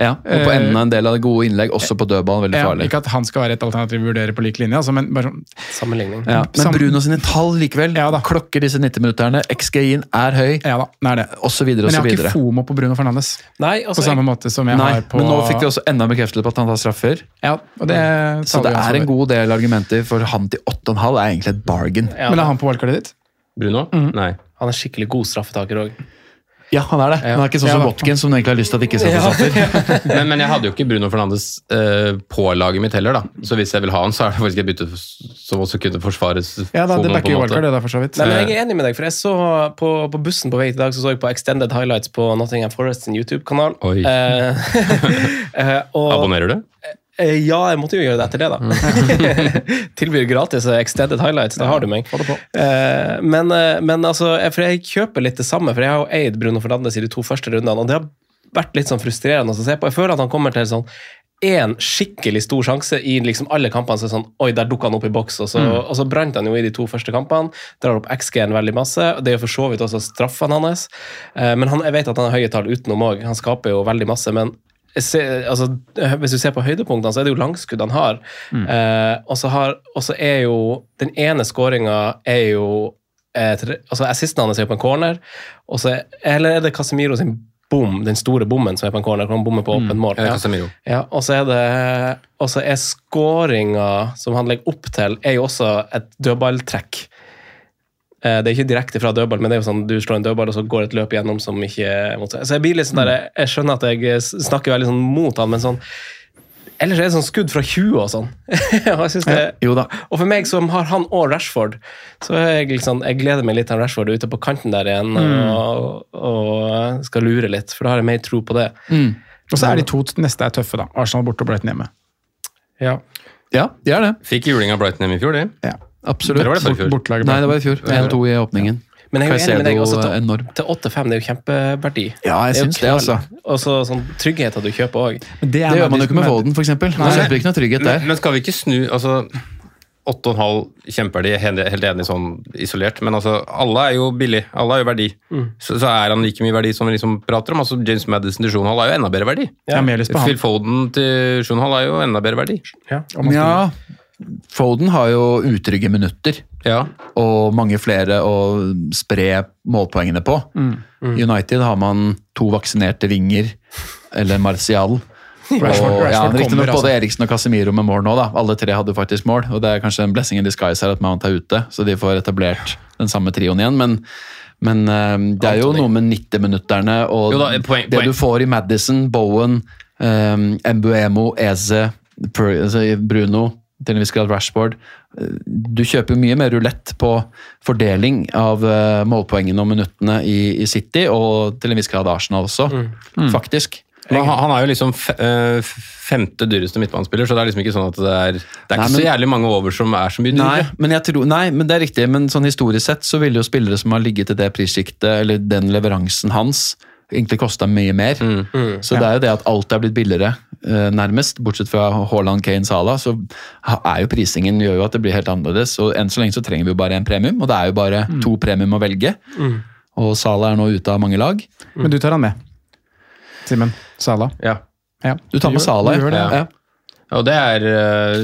[SPEAKER 2] Ja, og på enden av en del av det gode innlegg, også på dødball, veldig
[SPEAKER 3] Ja,
[SPEAKER 2] farlig.
[SPEAKER 3] ikke at han skal være et alternativ vi vurderer på lik linje, altså, men bare sånn
[SPEAKER 1] Sammenligning.
[SPEAKER 2] Ja, men
[SPEAKER 3] Sam-
[SPEAKER 2] Bruno sine tall likevel
[SPEAKER 3] Ja da.
[SPEAKER 2] klokker disse 90-minutterne. XGI-en er høy,
[SPEAKER 3] Ja da, det er det.
[SPEAKER 2] og så videre
[SPEAKER 3] Men jeg
[SPEAKER 2] så
[SPEAKER 3] har ikke
[SPEAKER 2] videre.
[SPEAKER 3] FOMO på Bruno Fernandes
[SPEAKER 1] Nei,
[SPEAKER 3] på
[SPEAKER 1] altså,
[SPEAKER 3] samme måte som jeg
[SPEAKER 2] Nei,
[SPEAKER 3] har på
[SPEAKER 2] men nå fikk vi også enda bekreftelse på at han tar straffer.
[SPEAKER 3] Ja, og det
[SPEAKER 2] Så det er en god del argumenter for han til 8,5 er egentlig et bargain.
[SPEAKER 1] ja,
[SPEAKER 3] Men er han på valgkartet ditt?
[SPEAKER 5] Bruno? Nei.
[SPEAKER 1] han er skikkelig god straffetaker òg.
[SPEAKER 2] Ja, han er det. Men han er ikke sånn som. Watkins, som egentlig har lyst til at ikke skal få straffer. <laughs>
[SPEAKER 5] Men, men jeg hadde jo ikke Bruno Fernandes uh, på laget mitt heller, da. Så hvis jeg vil ha han, så er det faktisk et bytte som også kunne forsvares.
[SPEAKER 3] Ja, da, det backer jo wildcard, det da, for så vidt.
[SPEAKER 1] Nei, men jeg er enig med deg, for jeg så på, på bussen på vei i dag, så så jeg på Extended Highlights på Nottingham Forest sin YouTube-kanal.
[SPEAKER 5] Oi.
[SPEAKER 1] Uh, uh, <laughs> og,
[SPEAKER 5] Abonnerer du?
[SPEAKER 1] Eh, ja, jeg måtte jo gjøre det etter det, da. <laughs> Tilbyr gratis eh, Extended Highlights, da har du meg. Eh, men, men altså, for jeg kjøper litt det samme, for jeg har jo eid Bruno Fernandes i de to første rundene, og det har vært litt sånn frustrerende å se på. Jeg føler at han kommer til sånn én skikkelig stor sjanse i liksom alle kampene. Så sånn, Oi, der dukka han opp i boks, og så, og så brant han jo i de to første kampene. Drar opp XG-en veldig masse. og Det er jo for så vidt også straffene hans. Men han, jeg vet at han har høye tall utenom òg. Han skaper jo veldig masse. men ser, altså, hvis du ser på høydepunktene, så er det jo langskudd han har. Eh, og så er jo Den ene skåringa er jo eh, altså Assisten hans er på en corner, og så er, eller er det Casemiro sin bom, den store bommen som er på en corner, hvor han bommer på åpent mål.
[SPEAKER 5] Mm.
[SPEAKER 1] Ja. Ja, og så er det Og så er skåringa som han legger opp til, er jo også et dødballtrekk. Eh, Det er ikke direkte fra dødball, men det er jo sånn du slår en dødball, og så går et løp igjennom som ikke er. Så jeg blir litt sånn der, jeg skjønner at jeg snakker veldig sånn mot han, men sånn Ellers er det sånn skudd fra 20 og sånn. <laughs> og, jeg det,
[SPEAKER 2] Jo da.
[SPEAKER 1] og for meg som har han og Rashford, så er jeg liksom, jeg gleder meg litt til Rashford ute på kanten der igjen og, og skal lure litt, for da har jeg mer tro på det.
[SPEAKER 3] Og så er de to neste er tøffe, da. Arsenal borte og Brighton hjemme.
[SPEAKER 1] Ja.
[SPEAKER 2] Ja, de er det.
[SPEAKER 5] Fikk juling av Brighton hjemme i fjor, de.
[SPEAKER 3] Ja.
[SPEAKER 2] Absolutt.
[SPEAKER 5] Eller var det for i fjor?
[SPEAKER 3] Bortelaget
[SPEAKER 2] Nei, det var i fjor. 1-2 i åpningen.
[SPEAKER 1] Men jeg er jo enig med deg også til, til 8-5, det er jo kjempeverdi.
[SPEAKER 2] Ja, jeg syns det, altså.
[SPEAKER 1] Og så sånn tryggheten du kjøper òg.
[SPEAKER 3] Det,
[SPEAKER 2] Det gjør man jo ikke med Foden, f.eks. Man kjøper ikke noe trygghet
[SPEAKER 5] Men,
[SPEAKER 2] der.
[SPEAKER 5] men skal vi ikke snu altså 8,5 kjempeverdi, de helt enig sånn isolert, men altså, alle er jo billig. Alle har jo verdi. Så, så er han like mye verdi som vi liksom prater om. altså James Madison til 7,5 er jo enda bedre verdi.
[SPEAKER 3] Jeg har mer lyst på
[SPEAKER 5] Phil. Foden til 7,5 er jo enda bedre verdi.
[SPEAKER 2] Ja, Foden har jo utrygge minutter.
[SPEAKER 5] Ja.
[SPEAKER 2] og mange flere å spre målpoengene på. United har man to vaksinerte vinger, eller Martial. <laughs>
[SPEAKER 3] Rashford-
[SPEAKER 2] og, ja, Riktignok
[SPEAKER 3] kommer, altså.
[SPEAKER 2] både Eriksen og Casemiro med mål nå. da. Alle tre hadde faktisk mål. og Det er kanskje en blessing in disguise her at Mount er ute, så de får etablert den samme trioen igjen. Men, men eh, det er jo noe med 90-minutterne og
[SPEAKER 5] Jo da, poeng-
[SPEAKER 2] det du får i Madison, Bowen, um, Mbuemo, Eze, altså Bruno, til en viss grad Rashford. Eh, Du kjøper mye mer rulett på fordeling av eh, målpoengene og minuttene i, i City, og til en viss grad Arsenal også, faktisk.
[SPEAKER 5] Men han, han er jo liksom eh, femte dyreste midtbanespiller, så det er liksom ikke sånn at det er Det er
[SPEAKER 2] Nei,
[SPEAKER 5] ikke
[SPEAKER 2] men-
[SPEAKER 5] så jævlig mange over som er så mye
[SPEAKER 2] Nei men, jeg tror, nei, men det er riktig. Men sånn historisk sett så ville jo spillere som har ligget i det prissjiktet, eller den leveransen hans, egentlig kosta mye mer. Så det er jo det at alt er blitt billigere, eh, nærmest. Bortsett fra Haaland, Kane, Salah, så er jo prisingen gjør jo at det blir helt annerledes. Og enn så lenge så trenger vi jo bare en premium, og det er jo bare to premium å velge. Og Salah er nå ute av mange lag.
[SPEAKER 3] Men du tar han med. Simen. Sala.
[SPEAKER 5] Ja.
[SPEAKER 3] Ja.
[SPEAKER 2] Du tar med Salah,
[SPEAKER 3] du gjør det.
[SPEAKER 2] ja.
[SPEAKER 5] Og det er eh,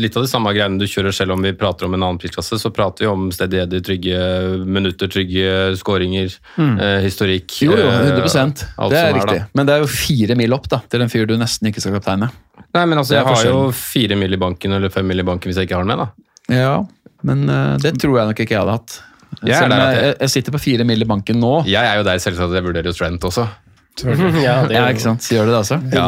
[SPEAKER 5] litt av de samme greiene du kjører selv om vi prater om en annen prisklasse. Så prater vi om stedigheter, trygge minutter, trygge skåringer, eh, historikk.
[SPEAKER 2] Jo, jo,
[SPEAKER 5] eh,
[SPEAKER 2] 100
[SPEAKER 5] alt
[SPEAKER 2] Det er riktig. Men det er jo fire mil opp da, til en fyr du nesten ikke skal kapteine.
[SPEAKER 5] Nei, men altså,
[SPEAKER 2] er
[SPEAKER 5] jeg har jo fire mil i banken eller fem mil i banken hvis jeg ikke har den med, da.
[SPEAKER 2] Ja, men uh, det tror jeg nok ikke jeg hadde hatt.
[SPEAKER 5] Er
[SPEAKER 2] jeg,
[SPEAKER 5] jeg-
[SPEAKER 2] jeg sitter på fire mil i banken nå.
[SPEAKER 5] Jeg er jo der selvsagt at jeg vurderer jo Trent også. <laughs>
[SPEAKER 1] Ja, det
[SPEAKER 2] Ja, ikke sant? Gjør det det, altså.
[SPEAKER 1] Ja.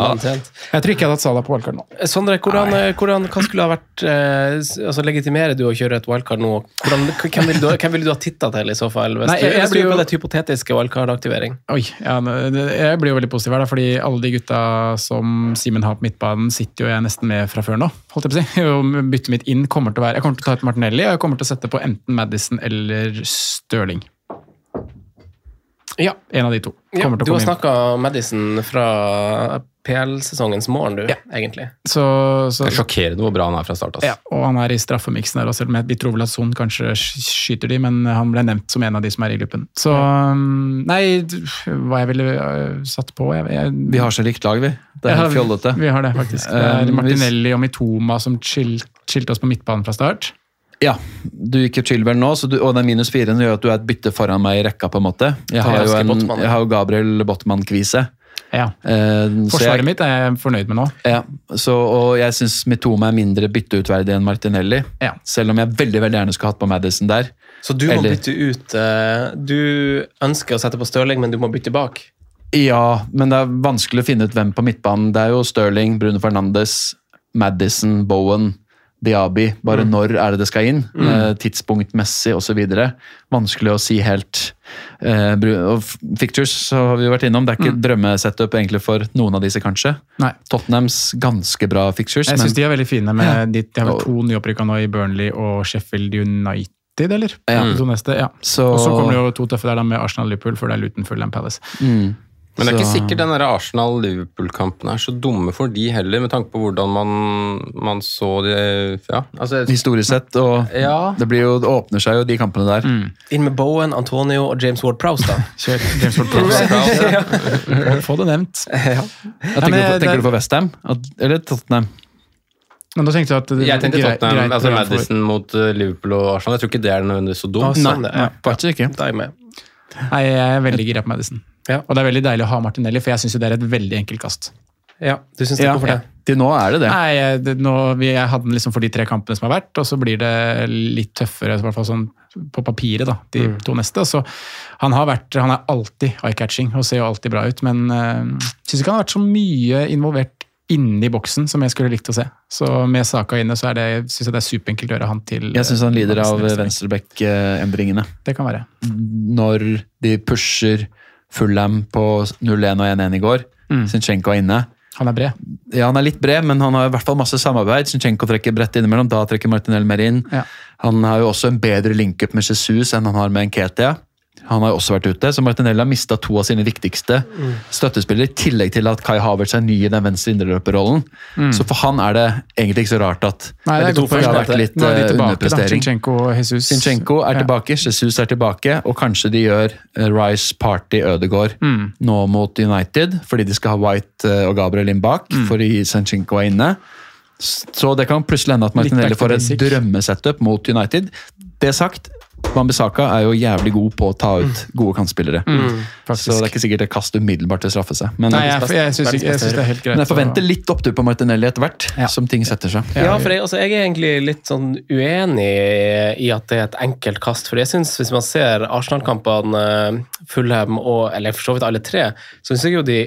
[SPEAKER 3] Jeg tror ikke jeg hadde hatt Sala på wildcard nå.
[SPEAKER 1] Sondre, hvordan, eh, hvordan, hva skulle ha vært eh, altså Legitimerer du å kjøre et wildcard nå? Hvordan, hvem ville du, hvem vil du ha titta til, i så fall? Hvis,
[SPEAKER 3] Nei, jeg- jeg blir jo-
[SPEAKER 1] på det hypotetiske wildcard-aktivering?
[SPEAKER 3] Oi, ja, det- Jeg blir jo veldig positiv her, da, fordi alle de gutta som Simen har på midtbanen, sitter jo jeg nesten med fra før nå. holdt jeg på å si. <laughs> Byttet mitt inn kommer til å være Jeg kommer til å ta ut Martinelli, og jeg kommer til å sette på enten Madison eller Stirling.
[SPEAKER 1] Ja.
[SPEAKER 3] En av de to.
[SPEAKER 1] Ja,
[SPEAKER 3] til
[SPEAKER 1] du
[SPEAKER 3] å
[SPEAKER 1] har snakka Madison fra PL-sesongens morgen, du, egentlig.
[SPEAKER 3] Så, så,
[SPEAKER 5] Det er sjokkerende hvor bra han er fra start.
[SPEAKER 3] ja,
[SPEAKER 5] Altså.
[SPEAKER 3] og han er i straffemiksen her også, selv om vi tror vel at Son kanskje skyter de, men han ble nevnt som en av de som er i gruppen. Så um, Nei, hva jeg ville uh, satt på jeg, jeg,
[SPEAKER 2] Vi har så likt lag, vi. Det er
[SPEAKER 3] Ja,
[SPEAKER 2] helt fjollete.
[SPEAKER 3] Vi har det, faktisk. Det er
[SPEAKER 2] Um,
[SPEAKER 3] Martinelli og Mitoma som skilte oss på midtbanen fra start.
[SPEAKER 2] Ja, du gikk jo Chilwell nå, så du, og den minus fire gjør at du er et bytte foran meg i rekka, på en måte. Jeg har jo, en, jeg har jo Gabriel Botman-kvise.
[SPEAKER 3] Ja.
[SPEAKER 2] Uh,
[SPEAKER 3] Forsvaret
[SPEAKER 2] jeg-
[SPEAKER 3] mitt er jeg fornøyd med nå.
[SPEAKER 2] Ja, så, og jeg syns Mitoma er mindre bytteutverdig enn Martinelli.
[SPEAKER 3] Ja.
[SPEAKER 2] Selv om jeg veldig veldig gjerne skulle hatt på Madison der.
[SPEAKER 1] Så du må
[SPEAKER 2] Eller-
[SPEAKER 1] bytte ut uh, Du ønsker å sette på Stirling, men du må bytte bak?
[SPEAKER 2] Ja, men det er vanskelig å finne ut hvem på midtbanen. Det er jo Stirling, Bruno Fernandes, Madison, Bowen, Diaby. Bare når er det det skal inn? Eh, tidspunktmessig osv. Vanskelig å si helt. Eh, og Fictures så har vi vært innom. Det er ikke drømmesetup egentlig for noen av disse, kanskje.
[SPEAKER 3] Nei.
[SPEAKER 2] Tottenhams ganske bra fictures.
[SPEAKER 3] Jeg syns de er veldig fine. med de, de har vel to nyopprykka nå i Burnley og Sheffield United, eller?
[SPEAKER 2] Ja.
[SPEAKER 3] De to neste, ja.
[SPEAKER 2] Så-
[SPEAKER 3] Og så kommer det jo to tøffe der da med Arsenal-Liverpool før det er Luton Fulham Palace.
[SPEAKER 2] Mm.
[SPEAKER 5] Men det er ikke sikkert den Arsenal-Liverpool-kampen er så dumme for de heller, med tanke på hvordan man, man så de Ja, altså
[SPEAKER 2] Historisk sett, og
[SPEAKER 5] Ja.
[SPEAKER 2] det, blir jo, det åpner seg jo de kampene der.
[SPEAKER 1] Inn med Bowen, Antonio og James Ward-Prowse, da. <laughs>
[SPEAKER 3] Kjør James Ward-Prowse. <laughs> ja. Få det nevnt. <laughs>
[SPEAKER 2] Jeg tenker,
[SPEAKER 3] men
[SPEAKER 2] du tenker du på Westham? Eller Tottenham?
[SPEAKER 3] Men da tenkte jeg at det,
[SPEAKER 5] Jeg tenkte Tottenham,
[SPEAKER 3] greit
[SPEAKER 5] altså Madison mot eh, Liverpool og Arsenal. Jeg tror ikke det er nødvendigvis så dumt.
[SPEAKER 1] sånn, ja.
[SPEAKER 2] Faktisk ikke.
[SPEAKER 1] Da er jeg med.
[SPEAKER 3] Nei, jeg er veldig gira på Madison.
[SPEAKER 1] Ja.
[SPEAKER 3] Og det er veldig deilig å ha Martinelli, for jeg syns det er et veldig enkelt kast.
[SPEAKER 1] Ja, du synes det?
[SPEAKER 2] Ja,
[SPEAKER 1] Hvorfor det?
[SPEAKER 2] til nå er det det.
[SPEAKER 3] Nei, jeg- det, nå, vi, Jeg hadde den liksom for de tre kampene som har vært, og så blir det litt tøffere, i hvert fall sånn på papiret, da, de
[SPEAKER 1] Mm.
[SPEAKER 3] to neste. Så han har vært, han er alltid eye-catching og ser jo alltid bra ut, men øh, syns ikke han har vært så mye involvert inni boksen som jeg skulle likt å se. Så med Saka inne så er det, synes jeg det er superenkelt å gjøre han til
[SPEAKER 2] Jeg syns han lider av
[SPEAKER 3] Venstre-
[SPEAKER 2] venstreback-endringene.
[SPEAKER 3] Det kan være.
[SPEAKER 2] Når de pusher Fulham på 0-1 og 1-1 i går,
[SPEAKER 3] Mm.
[SPEAKER 2] Zinchenko er inne.
[SPEAKER 3] Han er bred.
[SPEAKER 2] Ja, han er litt bred, men han har i hvert fall masse samarbeid. Zinchenko trekker bredt innimellom, da trekker Martinell mer inn.
[SPEAKER 3] Ja.
[SPEAKER 2] Han har jo også en bedre link-up med Jesus enn han har med Nketia. Han har også vært ute, så Martinelli har mista to av sine viktigste støttespillere, i tillegg til at Kai Havertz er ny i den venstre indreløperrollen. Så for han er det egentlig ikke så rart at
[SPEAKER 3] Nei, det er
[SPEAKER 2] de to har vært litt
[SPEAKER 3] Nå er de
[SPEAKER 2] eh,
[SPEAKER 3] tilbake, da.
[SPEAKER 2] underprestering.
[SPEAKER 3] Zinchenko og Jesus.
[SPEAKER 2] Sinchenko er
[SPEAKER 3] Ja.
[SPEAKER 2] tilbake, Jesus er tilbake, og kanskje de gjør eh, Rice Party Ødegård
[SPEAKER 3] Mm.
[SPEAKER 2] nå mot United, fordi de skal ha White eh, og Gabriel inn bak,
[SPEAKER 3] Mm.
[SPEAKER 2] fordi Sinchenko er inne. Så det kan plutselig hende at Martinelli får et
[SPEAKER 3] drømmesettup
[SPEAKER 2] drømmesetup mot United. Det sagt, Bambisaka er jo jævlig god på å ta ut gode kantspillere.
[SPEAKER 3] Mm,
[SPEAKER 2] så det er ikke sikkert det kaster umiddelbart til å straffe seg. Men,
[SPEAKER 3] Nei, jeg, jeg, jeg syns jeg synes, det er helt greit.
[SPEAKER 2] men jeg forventer litt opptur på Martinelli etter hvert,
[SPEAKER 3] Ja.
[SPEAKER 2] som ting setter seg.
[SPEAKER 1] Ja, for jeg, altså, jeg er egentlig litt sånn uenig i at det er et enkelt kast. For jeg synes, hvis man ser Arsenal-kampene, Fulham og eller for så vidt alle tre, så syns jeg jo de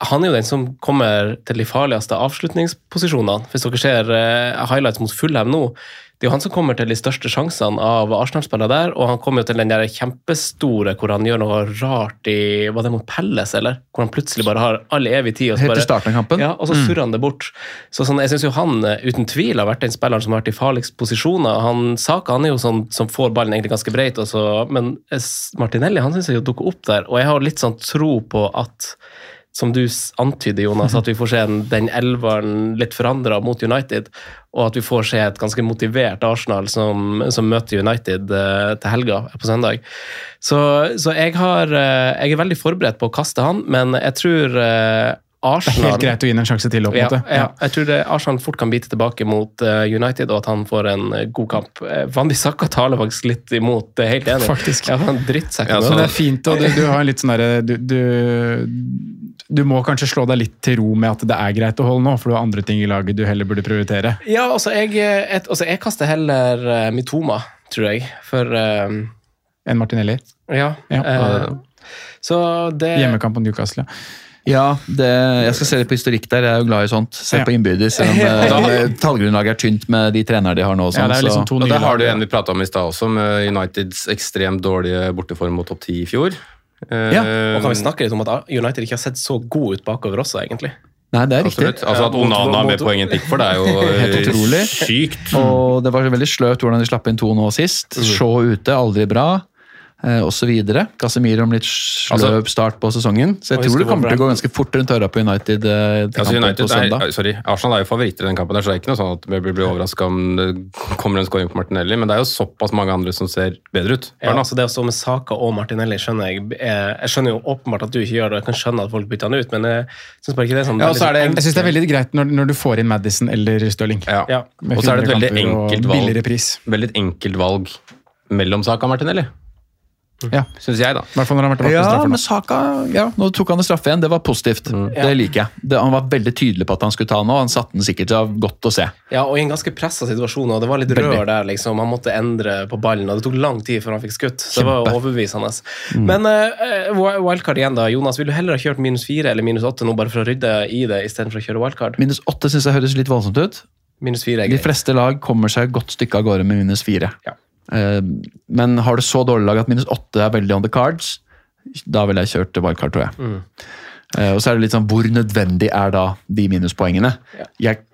[SPEAKER 1] han er jo den som kommer til de farligste avslutningsposisjonene. Hvis dere ser eh, highlights mot Fulham nå, det er jo han som kommer til de største sjansene av Arsenal-spillere der, og han kommer jo til den der kjempestore hvor han gjør noe rart i Var det mot Pelles, eller? Hvor han plutselig bare har all evig tid. og så bare-
[SPEAKER 2] starten av kampen.
[SPEAKER 1] ja, og så surrer han det bort. Så sånn, jeg synes jo han eh, uten tvil har vært den spilleren som har vært i farligst posisjoner. Han, Saka han er jo sånn som får ballen egentlig ganske breit, og så- men Martinelli han synes jeg jo dukker opp der. Og jeg har litt sånn tro på at som du antyder, Jonas, at vi får se den elveren litt forandra mot United, og at vi får se et ganske motivert Arsenal som, som møter United eh, til helga på søndag. Så, så jeg, har, eh, jeg er veldig forberedt på å kaste han, men jeg tror Arsenal,
[SPEAKER 3] Det er helt greit å gi ham en sjanse til. Opp,
[SPEAKER 1] ja, ja, jeg tror det, Arsenal fort kan bite tilbake mot uh, United, og at han får en eh, god kamp. Uh, Sakka taler faktisk litt imot, det er helt enig.
[SPEAKER 3] Faktisk.
[SPEAKER 1] Ja, han drittsekk.
[SPEAKER 5] Ja,
[SPEAKER 3] Men
[SPEAKER 5] så-
[SPEAKER 3] det er fint, og du, du har en litt sånn derre du, du, du må kanskje slå deg litt til ro med at det er greit å holde nå, for du har andre ting i laget du heller burde prioritere.
[SPEAKER 1] Ja, altså jeg, et, altså jeg kaster heller uh, Mitoma, tror jeg. For uh,
[SPEAKER 3] Enn Martinelli.
[SPEAKER 1] Ja.
[SPEAKER 3] Ja.
[SPEAKER 1] Uh, så det
[SPEAKER 3] Hjemmekamp på Newcastle. ja.
[SPEAKER 2] Ja, det, jeg skal se litt på historikk der. Jeg er jo glad i sånt. Se
[SPEAKER 3] Ja.
[SPEAKER 2] på innbyrder, Selv om <laughs> eh, tallgrunnlaget er tynt med de trenere de har nå. og
[SPEAKER 3] Ja,
[SPEAKER 2] Sånn,
[SPEAKER 3] det er liksom
[SPEAKER 2] så-
[SPEAKER 3] to
[SPEAKER 5] Og der har du en vi prata om i stad også, med Uniteds ekstremt dårlige borteform mot topp 10 i fjor. Eh,
[SPEAKER 2] Ja,
[SPEAKER 1] Og kan vi snakke litt om at United ikke har sett så god ut bakover også, egentlig?
[SPEAKER 2] Nei, det er riktig.
[SPEAKER 5] Altså At Onana er med
[SPEAKER 1] mot-
[SPEAKER 5] poengen Pickford er jo <laughs>
[SPEAKER 2] Helt utrolig.
[SPEAKER 5] sykt.
[SPEAKER 2] Og det var veldig sløvt hvordan de slapp inn to nå sist. Shaw ute, aldri bra. Eh, og så videre. Casemiro om litt sløv start på sesongen. Så jeg tror det kommer til å gå ganske fort rundt øra på United. Eh,
[SPEAKER 5] Altså United
[SPEAKER 2] på søndag.
[SPEAKER 5] er, sorry, Arsenal er jo favoritter i den kampen, der, så det er ikke noe sånn at vi blir, blir overraska om det kommer en scoring på Martinelli, men det er jo såpass mange andre som ser bedre ut.
[SPEAKER 1] Ja, altså det å stå med Saka og Martinelli skjønner jeg. Jeg, jeg skjønner jo åpenbart at du ikke gjør det, jeg kan skjønne at folk bytter han ut, men jeg syns bare ikke det er sånn
[SPEAKER 5] Ja, er det-
[SPEAKER 3] Jeg syns det er veldig greit når, når du får inn Madison eller Stirling.
[SPEAKER 5] Ja.
[SPEAKER 1] Ja.
[SPEAKER 5] Og så er det et veldig
[SPEAKER 3] og
[SPEAKER 5] enkelt valg.
[SPEAKER 3] Billigere pris.
[SPEAKER 5] Veldig enkelt valg mellom Saka og Martinelli,
[SPEAKER 3] Ja,
[SPEAKER 5] syns jeg, da.
[SPEAKER 3] I hvert fall når han har vært tilbake
[SPEAKER 2] Ja, med Saka ja, Nå tok han en straffe igjen, det var positivt. Det liker jeg. Det, han var veldig tydelig på at han skulle ta den, og han satte den sikkert av godt å se.
[SPEAKER 1] Ja, og i en ganske pressa situasjon, og det var litt
[SPEAKER 2] Veldig.
[SPEAKER 1] rør der, liksom. Han måtte endre på ballen, og det tok lang tid før han fikk skutt. Så det var overbevisende. overbevisende. Men uh, wildcard igjen, da. Jonas, vil du heller ha kjørt minus fire eller minus åtte nå, bare for å rydde i det, istedenfor å kjøre wildcard?
[SPEAKER 2] Minus åtte syns jeg høres litt voldsomt ut.
[SPEAKER 1] Minus fire er
[SPEAKER 2] De fleste lag kommer seg et godt stykke av gårde med minus fire.
[SPEAKER 1] Ja.
[SPEAKER 2] Eh, Men har du så dårlig lag at minus åtte er veldig on the cards, da ville jeg kjørt wildcard, tror jeg.
[SPEAKER 1] Mm.
[SPEAKER 2] Eh, Og så er det litt sånn, hvor nødvendig er da de minuspoengene?
[SPEAKER 1] Ja.
[SPEAKER 2] Jeg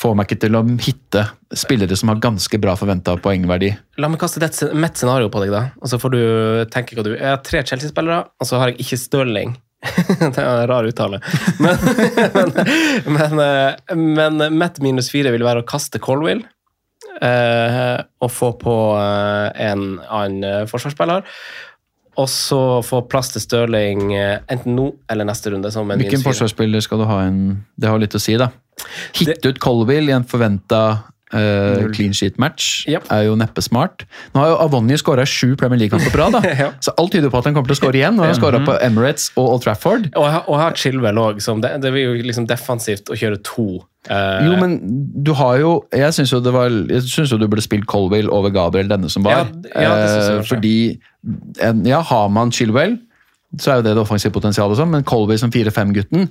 [SPEAKER 2] får meg ikke til å hitte spillere som har ganske bra forventa poengverdi.
[SPEAKER 1] La meg kaste et mitt scenario på deg, da. Og så får du tenke hva du Jeg har tre Chelsea-spillere, og så har jeg ikke Stirling. <laughs> det er en rar uttale. Men, <laughs> men, men, eh, men mitt minus fire vil være å kaste Colwill. Eh, og få på eh, en annen eh, forsvarsspiller. Og så få plass til Stirling enten nå eller neste runde. som en
[SPEAKER 2] Hvilken forsvarsspiller skal du ha en Det har litt å si, da. Hitte ut Colville i en forventa clean sheet-match
[SPEAKER 1] Yep.
[SPEAKER 2] er jo neppe smart. Nå har jo Avonny skåra sju Premier League-kamper på rad. <laughs>
[SPEAKER 1] Ja.
[SPEAKER 2] så alt tyder på at han kommer til å skåre igjen. og han skåra på Emirates og Old Trafford.
[SPEAKER 1] Og jeg har Chilwell òg. Det, det blir jo liksom defensivt å kjøre to. Eh,
[SPEAKER 2] Jo, men du har jo Jeg syns jo jo du burde spilt Colwell over Gabriel denne som var.
[SPEAKER 1] Ja, ja, det jeg
[SPEAKER 2] Eh, fordi en- Ja, har man Chilwell, så er jo det det offensive potensialet, sånn, men Colwell som 4-5-gutten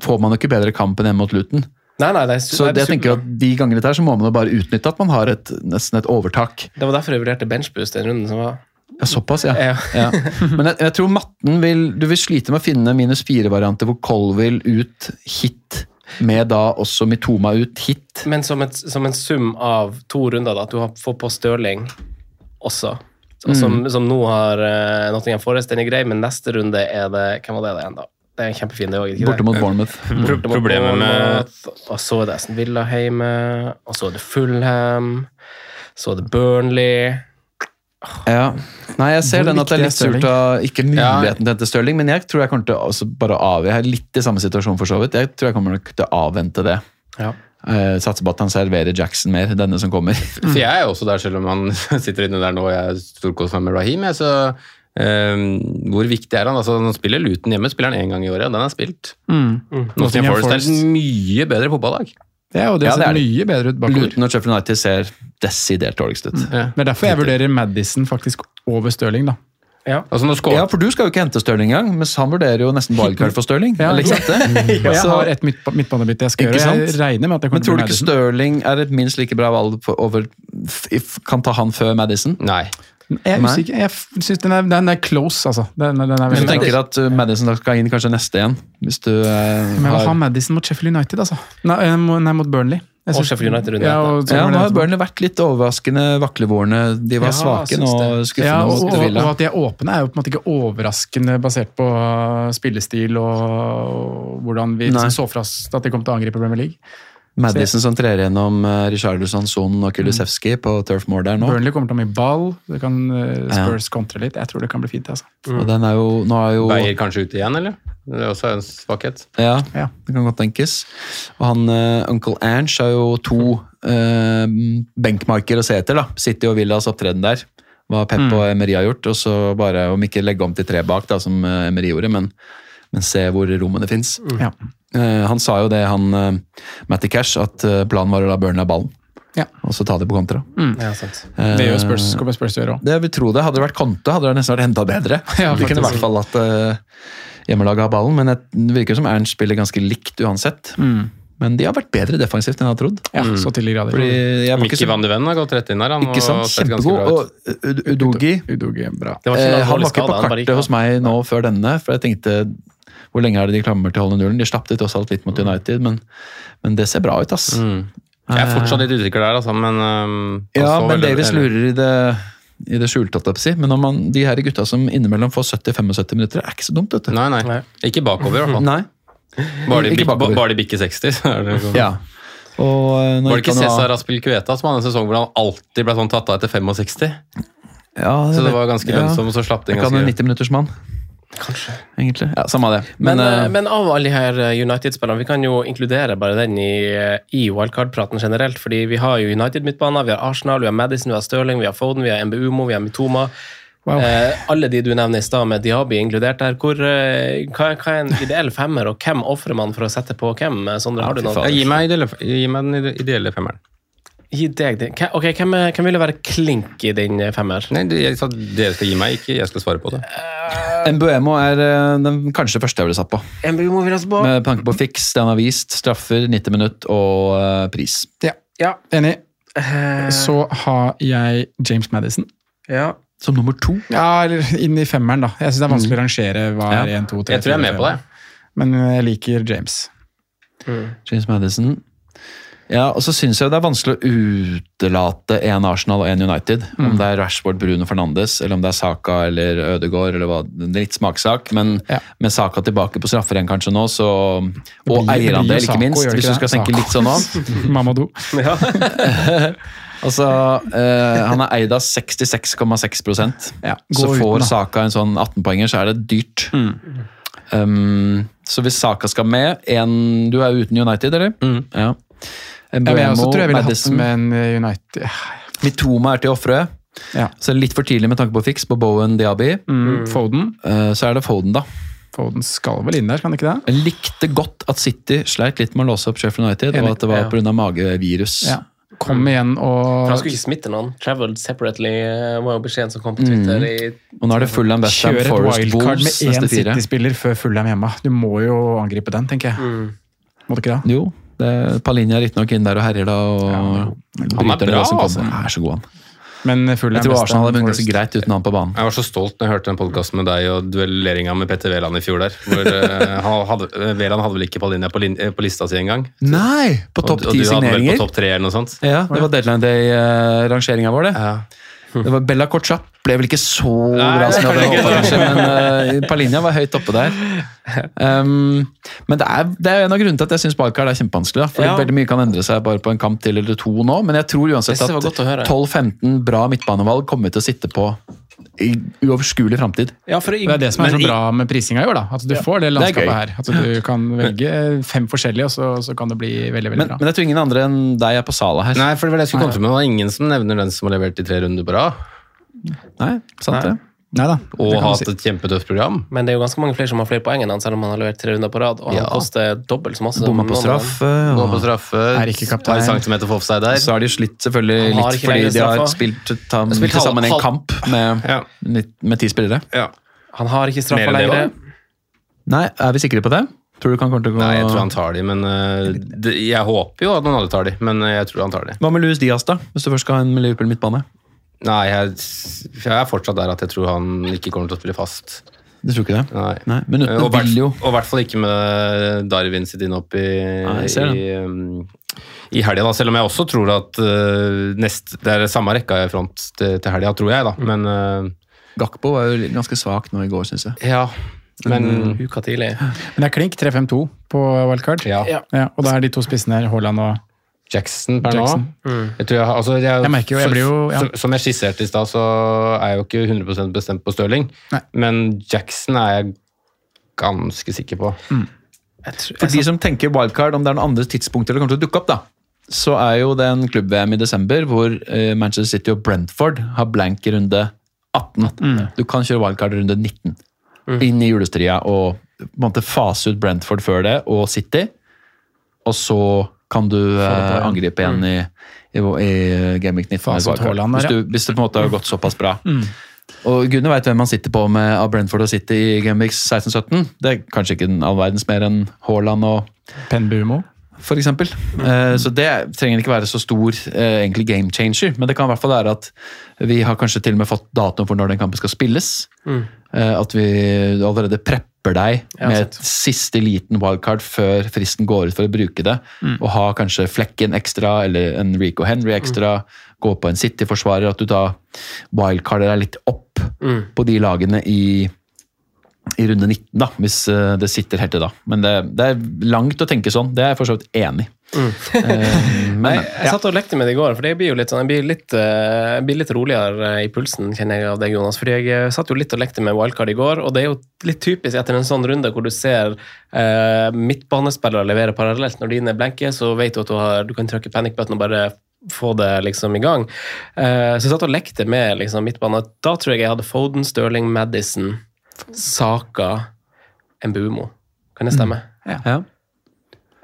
[SPEAKER 2] får man jo ikke bedre kamp enn hjemme mot Luton.
[SPEAKER 1] Nei, nei, det, er,
[SPEAKER 2] Så
[SPEAKER 1] det,
[SPEAKER 2] jeg
[SPEAKER 1] er
[SPEAKER 2] tenker at de gangene der så må man jo bare utnytte at man har et, nesten et overtak.
[SPEAKER 1] det var derfor jeg vurderte benchboost den runden som var.
[SPEAKER 2] Ja, såpass, ja.
[SPEAKER 1] Ja.
[SPEAKER 2] ja. Men jeg, jeg tror matten vil Du vil slite med å finne minus fire-varianter hvor Colville ut hit, med da også Mitoma ut hit.
[SPEAKER 1] Men som, et, som en sum av to runder, da, at du har fått på Stirling også. Og som,
[SPEAKER 2] Mm.
[SPEAKER 1] som nå har uh, Nottingham Forest, den er grei, men neste runde er det Hvem var det det igjen, da? Det er kjempefin, det òg.
[SPEAKER 2] Borte mot Bournemouth.
[SPEAKER 1] Borte mot
[SPEAKER 5] Problemet med-
[SPEAKER 1] Og så er det Aston Villa hjemme, og så er det Fulham, så er det Burnley
[SPEAKER 2] Ja. Nei, jeg ser den at det er litt surt å ikke muligheten til å hente Stirling, men jeg tror jeg kommer til å altså, bare av, Jeg er litt i samme situasjon for så vidt. Jeg tror jeg kommer nok til å avvente det.
[SPEAKER 1] Ja.
[SPEAKER 2] Uh, satser på at han serverer Jackson mer, denne som kommer. <laughs>
[SPEAKER 5] For jeg er jo også der, selv om han <laughs> sitter inne der nå og jeg storkoser meg med Raheem. jeg, Så, uh, hvor viktig er han? Altså, han spiller Luton hjemme, spiller han én gang i året, og den er spilt.
[SPEAKER 3] Mm.
[SPEAKER 5] Nottingham Forest er et mye bedre fotballag.
[SPEAKER 3] Ja, og det
[SPEAKER 2] Ja,
[SPEAKER 3] ser
[SPEAKER 2] det er det.
[SPEAKER 3] mye bedre ut bakover.
[SPEAKER 2] Luton og Sheffield United ser desidert dårligst ut.
[SPEAKER 5] Ja.
[SPEAKER 3] Det er derfor jeg vurderer Madison faktisk over Stirling, da.
[SPEAKER 1] Ja.
[SPEAKER 5] Altså,
[SPEAKER 2] Ja, for du skal jo ikke hente Stirling engang, mens han vurderer jo nesten wildcard for Stirling. <laughs>
[SPEAKER 3] Ja? Og <laughs> jeg har et midt- midtbanebytte jeg skal
[SPEAKER 2] Ikke
[SPEAKER 3] gjøre. Jeg regner med at jeg
[SPEAKER 2] Men tror du ikke
[SPEAKER 3] Madison.
[SPEAKER 2] Stirling er et minst like bra valg for, over, if, kan ta han før Madison?
[SPEAKER 5] Nei.
[SPEAKER 3] Jeg er usikker. Jeg syns den, er- den er close, altså. Den, den er
[SPEAKER 2] du tenker at uh, Madison skal inn kanskje neste igjen, hvis du uh,
[SPEAKER 3] Men jeg vil ha Madison mot Sheffield United, altså. Nei, eh, nei mot Burnley. Jeg
[SPEAKER 1] Og Sheffield United rundt
[SPEAKER 3] ja, og,
[SPEAKER 2] ja, nå har. Burnley vært litt overraskende vaklevorne. De var
[SPEAKER 3] Ja,
[SPEAKER 2] svake nå,
[SPEAKER 3] Ja, og, og, og at de er åpne, er jo på en måte ikke overraskende basert på uh, spillestil og hvordan vi liksom så for oss at de kom til å angripe Premier League.
[SPEAKER 2] Madison som trer gjennom uh, Richarlison, Son og Kulusevski på Turf Moor der nå.
[SPEAKER 3] Burnley kommer til å ha mye ball, det kan Spurs
[SPEAKER 2] Ja.
[SPEAKER 3] Kontre litt. Jeg tror det kan bli fint. altså.
[SPEAKER 2] Og den er jo, nå er jo
[SPEAKER 5] Beier kanskje ut igjen, eller? Det er også en svakhet.
[SPEAKER 2] Ja,
[SPEAKER 3] Ja.
[SPEAKER 2] det kan godt tenkes. Og han uh, Uncle Ange har jo to uh, benkmarker å se etter. da. City og Villas opptreden der. Hva Pep og Emery har gjort. Og så bare, om ikke legge om til tre bak, da, som Emery gjorde, men, men se hvor rommene fins.
[SPEAKER 3] Ja.
[SPEAKER 2] Eh, han sa jo det, han uh, Matty Cash, at uh, planen var å la Burnley ha ballen.
[SPEAKER 3] Ja.
[SPEAKER 2] Og så ta det på kontra.
[SPEAKER 1] Ja, sant.
[SPEAKER 3] Det gjør
[SPEAKER 2] Eh,
[SPEAKER 3] Spurs, kommer Spurs til å gjøre òg.
[SPEAKER 2] Det vil tro det. Hadde det vært Conte, hadde det nesten vært enda bedre. <laughs>
[SPEAKER 3] Ja,
[SPEAKER 2] Vi kunne i hvert fall latt uh, hjemmelaget ha ballen, men det virker som Ernst spiller ganske likt uansett. Men de har vært bedre defensivt enn jeg hadde trodd.
[SPEAKER 3] Ja, så til de grader.
[SPEAKER 2] Fordi jeg
[SPEAKER 5] Mikki
[SPEAKER 2] så,
[SPEAKER 5] van de Ven har gått rett inn her. Han,
[SPEAKER 2] ikke sant? Kjempegod. Og Udogi
[SPEAKER 3] Udogi, bra.
[SPEAKER 1] Det var ikke
[SPEAKER 2] eh, Han var ikke på kartet hos meg nå før denne, for jeg tenkte hvor lenge er det de klamrer til å holde nullen? De slapp det tross alt litt mot United, men, men det ser bra ut, ass.
[SPEAKER 5] Mm. Jeg er fortsatt litt usikker der, altså, men um,
[SPEAKER 2] Ja, men
[SPEAKER 5] eller-
[SPEAKER 2] lurer i det, i det skjulte, si. Men om man, de her gutta som innimellom får 70-75 minutter, er ikke så dumt, vet du.
[SPEAKER 5] Nei, nei.
[SPEAKER 1] Nei.
[SPEAKER 5] Ikke bakover, i hvert fall.
[SPEAKER 2] Nei.
[SPEAKER 5] Bare de,
[SPEAKER 2] Ikke bakover.
[SPEAKER 5] bare de bikker 60, så er det sånn.
[SPEAKER 2] Ja. Og eh,
[SPEAKER 5] Var det ikke Cæsar Aspilicueta som hadde en sesong hvor han alltid ble sånn tatt av etter 65?
[SPEAKER 2] Ja,
[SPEAKER 5] Så det var ganske
[SPEAKER 2] ja.
[SPEAKER 5] og så slapp det inn
[SPEAKER 2] ikke han en
[SPEAKER 5] ganske
[SPEAKER 2] 90-minuttersmann?
[SPEAKER 1] Kanskje.
[SPEAKER 2] Egentlig. Ja, Samme det.
[SPEAKER 1] Men,
[SPEAKER 2] Men,
[SPEAKER 1] eh, men av alle her eh, United-spillerne, vi kan jo inkludere bare den i, i wildcard-praten generelt. fordi vi har jo United-midtbaner, vi har Arsenal, vi har Madison, vi har Stirling, vi har Foden, vi har MBUMO, vi har Mitoma.
[SPEAKER 3] Wow.
[SPEAKER 1] Eh, alle de du nevner i stad, med Diaby inkludert der. Hvor, eh, hva, hva er en ideell femmer, og hvem ofrer man for å sette på hvem? Sondre, har du noe?
[SPEAKER 5] Ja, gi, meg ideelle, gi meg den ideelle femmeren.
[SPEAKER 1] Gi deg den. Ok, hvem, er- hvem ville være klink i din eh, femmer?
[SPEAKER 5] Nei, det- jeg sa dere skal gi meg, ikke jeg skal svare på det.
[SPEAKER 2] Mbuemo er eh, den kanskje første jeg ville satt på.
[SPEAKER 1] MBUMO vil altså på.
[SPEAKER 2] Med tanke på fiks, det han har vist, straffer, 90 minutt og eh, pris.
[SPEAKER 3] Ja,
[SPEAKER 1] Ja.
[SPEAKER 3] enig.
[SPEAKER 1] Eh,
[SPEAKER 3] Så har jeg James Madison.
[SPEAKER 1] ja.
[SPEAKER 2] Som nummer to.
[SPEAKER 3] Ja, eller inn i femmeren, da. Jeg syns det er vanskelig å rangere hva er
[SPEAKER 2] Ja.
[SPEAKER 3] 1, 2, 3,
[SPEAKER 5] Jeg tror jeg er med på det.
[SPEAKER 3] Men jeg liker James.
[SPEAKER 2] James Madison. Ja, og så syns jeg det er vanskelig å utelate en Arsenal og en United. Om det er Rashford, Bruno Fernandes, eller om det er Saka eller Ødegaard. eller hva. Litt smaksak, men
[SPEAKER 3] Ja.
[SPEAKER 2] med Saka tilbake på straffer igjen kanskje nå, så Og eierandel, ikke minst, hvis du skal
[SPEAKER 3] det?
[SPEAKER 2] tenke litt sånn nå. <laughs>
[SPEAKER 3] Mamadou. <laughs> <laughs>
[SPEAKER 2] Altså, eh, Han er eid av 66,6%
[SPEAKER 3] Ja,
[SPEAKER 2] Så får. Saka en sånn 18-poenger, så er det dyrt. Um, så hvis Saka skal med en, Du er uten United, eller? Ja.
[SPEAKER 3] Ja, men jeg også tror jeg ville hatt med en eh, United
[SPEAKER 2] Mitoma er til ofre.
[SPEAKER 3] Ja.
[SPEAKER 2] Så litt for tidlig med tanke på fiks på Bowen Diaby.
[SPEAKER 3] mm, Foden.
[SPEAKER 2] Eh, Så er det Foden, da.
[SPEAKER 3] Foden skal vel inn der, kan det ikke det?
[SPEAKER 2] Jeg likte godt at City sleit litt med å låse opp Sheffield United,
[SPEAKER 3] Enig.
[SPEAKER 2] og at det var
[SPEAKER 1] Ja.
[SPEAKER 2] pga. magevirus.
[SPEAKER 3] Ja. kom igjen
[SPEAKER 1] For han skulle ikke smitte noen. Traveled separately eh, var jo beskjeden som kom på Twitter. i
[SPEAKER 2] Og nå er det Fulham, West Ham,
[SPEAKER 3] kjør et wildcard med én. City-spiller før Fulham hjemme. Du må jo angripe den, tenker jeg. Må du ikke det?
[SPEAKER 2] Jo, Palinja er riktignok inn der og herjer da, og
[SPEAKER 5] Han er bra, altså.
[SPEAKER 2] Han er så god, han.
[SPEAKER 3] Men
[SPEAKER 2] Jeg tror Arsenal hadde vunnet
[SPEAKER 3] så
[SPEAKER 2] greit uten han på banen.
[SPEAKER 5] Jeg var så stolt når jeg hørte den podkasten med deg og duelleringa med Petter Wæland i fjor der. Hvor eh, <laughs> hadde, Wæland hadde vel ikke Palinja på, lin, eh, på lista si engang?
[SPEAKER 2] Nei! På topp
[SPEAKER 5] Og, og du hadde vel på topp tre eller noe sånt?
[SPEAKER 2] Ja, det var deadline day-rangeringa vår, det.
[SPEAKER 5] Ja.
[SPEAKER 2] Det var Bella Corcha ble vel ikke så
[SPEAKER 5] Nei,
[SPEAKER 2] bra som jeg hadde håpet, kanskje, men uh, Palinja var høyt oppe der. Um, men det er, det er en av grunnene til at jeg syns wildcard er kjempevanskelig. da, fordi
[SPEAKER 1] Ja.
[SPEAKER 2] Veldig mye kan endre seg bare på en kamp til eller to nå, men jeg tror uansett at 12-15 bra midtbanevalg kommer til å sitte på i uoverskuelig framtid.
[SPEAKER 1] Ja,
[SPEAKER 3] Det er det som er så bra med prisinga i år. da. At du får det landskapet
[SPEAKER 2] det
[SPEAKER 3] her. At du kan velge fem forskjellige, og så, så kan det bli veldig veldig
[SPEAKER 2] Men,
[SPEAKER 3] bra.
[SPEAKER 2] men jeg tror ingen andre enn deg er på Sala her.
[SPEAKER 5] Nei, for det var det jeg skulle komme til med. Det var ingen som nevner den som har levert i tre runder på rad.
[SPEAKER 2] Nei, sant det.
[SPEAKER 3] Nei.
[SPEAKER 5] Og hatt
[SPEAKER 3] si.
[SPEAKER 5] et kjempetøft program.
[SPEAKER 1] Men det er jo ganske mange flere som har flere poeng enn han, selv om han har levert tre runder på rad. Og
[SPEAKER 5] Ja.
[SPEAKER 1] han koster dobbelt så masse.
[SPEAKER 2] Bomma på straffe.
[SPEAKER 5] Gå på straffe.
[SPEAKER 3] Er ikke kaptein.
[SPEAKER 5] Centimeter for offside der.
[SPEAKER 2] Så har de slitt selvfølgelig litt
[SPEAKER 1] ikke
[SPEAKER 2] fordi de har spilt, ta,
[SPEAKER 1] spilt
[SPEAKER 2] til sammen en
[SPEAKER 1] halv-
[SPEAKER 2] kamp med,
[SPEAKER 5] Ja.
[SPEAKER 2] med ti spillere.
[SPEAKER 5] ja.
[SPEAKER 1] Han har ikke straffa lenger.
[SPEAKER 2] Nei, er vi sikre på det? Tror du kan komme til å gå
[SPEAKER 5] Nei, jeg tror han tar de, men uh, det, Jeg håper jo at noen andre tar de, men uh, jeg tror han tar de.
[SPEAKER 2] Hva med Luis Diaz, da? Hvis du først skal ha en med Liverpool midtbane?
[SPEAKER 5] Nei, jeg, jeg er fortsatt der at jeg tror han ikke kommer til å spille fast.
[SPEAKER 2] Du tror ikke det?
[SPEAKER 5] Nei.
[SPEAKER 2] Nei, men uten
[SPEAKER 5] Og hvert-
[SPEAKER 2] vil jo
[SPEAKER 5] og i hvert fall ikke med Darwin sitt inn opp i,
[SPEAKER 2] Nei,
[SPEAKER 5] i, um, i helga, da. Selv om jeg også tror at uh, nest, det er samme rekka i front til, til helga, tror jeg, da.
[SPEAKER 2] Mm.
[SPEAKER 5] Men uh,
[SPEAKER 2] Gakpo var jo ganske svak nå i går, syns jeg.
[SPEAKER 5] ja. Men
[SPEAKER 1] Uka tidlig.
[SPEAKER 3] Men det er klink 3-5-2 på wildcard.
[SPEAKER 5] ja.
[SPEAKER 3] Ja, og da er de to spissene her, Haaland og
[SPEAKER 5] Jackson per
[SPEAKER 3] Jackson.
[SPEAKER 5] nå. Jeg, tror jeg, altså, jeg,
[SPEAKER 3] Jeg merker jo, jeg blir jo- ja.
[SPEAKER 5] som, som jeg skisserte i stad, så er jeg jo ikke 100 bestemt på Stirling.
[SPEAKER 3] Nei.
[SPEAKER 5] Men Jackson er jeg ganske sikker på.
[SPEAKER 1] Jeg tror,
[SPEAKER 2] For de som tenker wildcard, om det er noen andre tidspunkter det kommer til å dukke opp, da, så er jo det en klubb-VM i desember hvor eh, Manchester City og Brentford har blank i runde 18. Du kan kjøre wildcard i runde 19. Inn i julestria og på en måte fase ut Brentford før det, og City. Og så kan du eh, angripe igjen i, i, i Game Week 19.
[SPEAKER 3] Fase ut
[SPEAKER 2] wildcard.
[SPEAKER 3] Haaland der,
[SPEAKER 2] hvis, du, hvis det på en måte har gått såpass bra. Og Gudene veit hvem man sitter på med av Brentford og City i Gameweeks 16-17. Det er kanskje ikke all verdens mer enn Haaland og
[SPEAKER 3] Penbumo.
[SPEAKER 2] for eksempel. Uh, så det trenger ikke være så stor uh, egentlig game changer, men det kan i hvert fall være at vi har kanskje til og med fått datoen for når den kampen skal spilles. Eh, at vi allerede prepper deg
[SPEAKER 1] Ja,
[SPEAKER 2] med et siste liten wildcard før fristen går ut for å bruke det. Og ha kanskje Flekken ekstra, eller en Rico Henry ekstra. Gå på en City-forsvarer. At du da wildcarder deg litt opp på de lagene i i runde 19, da, hvis eh, det sitter helt til da. Men det, det er langt å tenke sånn. Det er jeg for så vidt enig i. Mm. men, <laughs>
[SPEAKER 1] jeg, jeg satt og lekte med det i går, for det blir jo litt sånn, jeg blir litt, eh, jeg blir litt roligere i pulsen, kjenner jeg av deg, Jonas. Fordi jeg eh, satt jo litt og lekte med wildcard i går, og det er jo litt typisk etter en sånn runde hvor du ser eh, midtbanespillere levere parallelt. Når dine er blenke, så vet du at du, har, du kan trykke panic button og bare få det liksom i gang. Eh, så jeg satt og lekte med liksom, midtbane. Da tror jeg jeg hadde Foden, Sterling, Madison, Saka, Mbumo. Kan det stemme?
[SPEAKER 2] ja,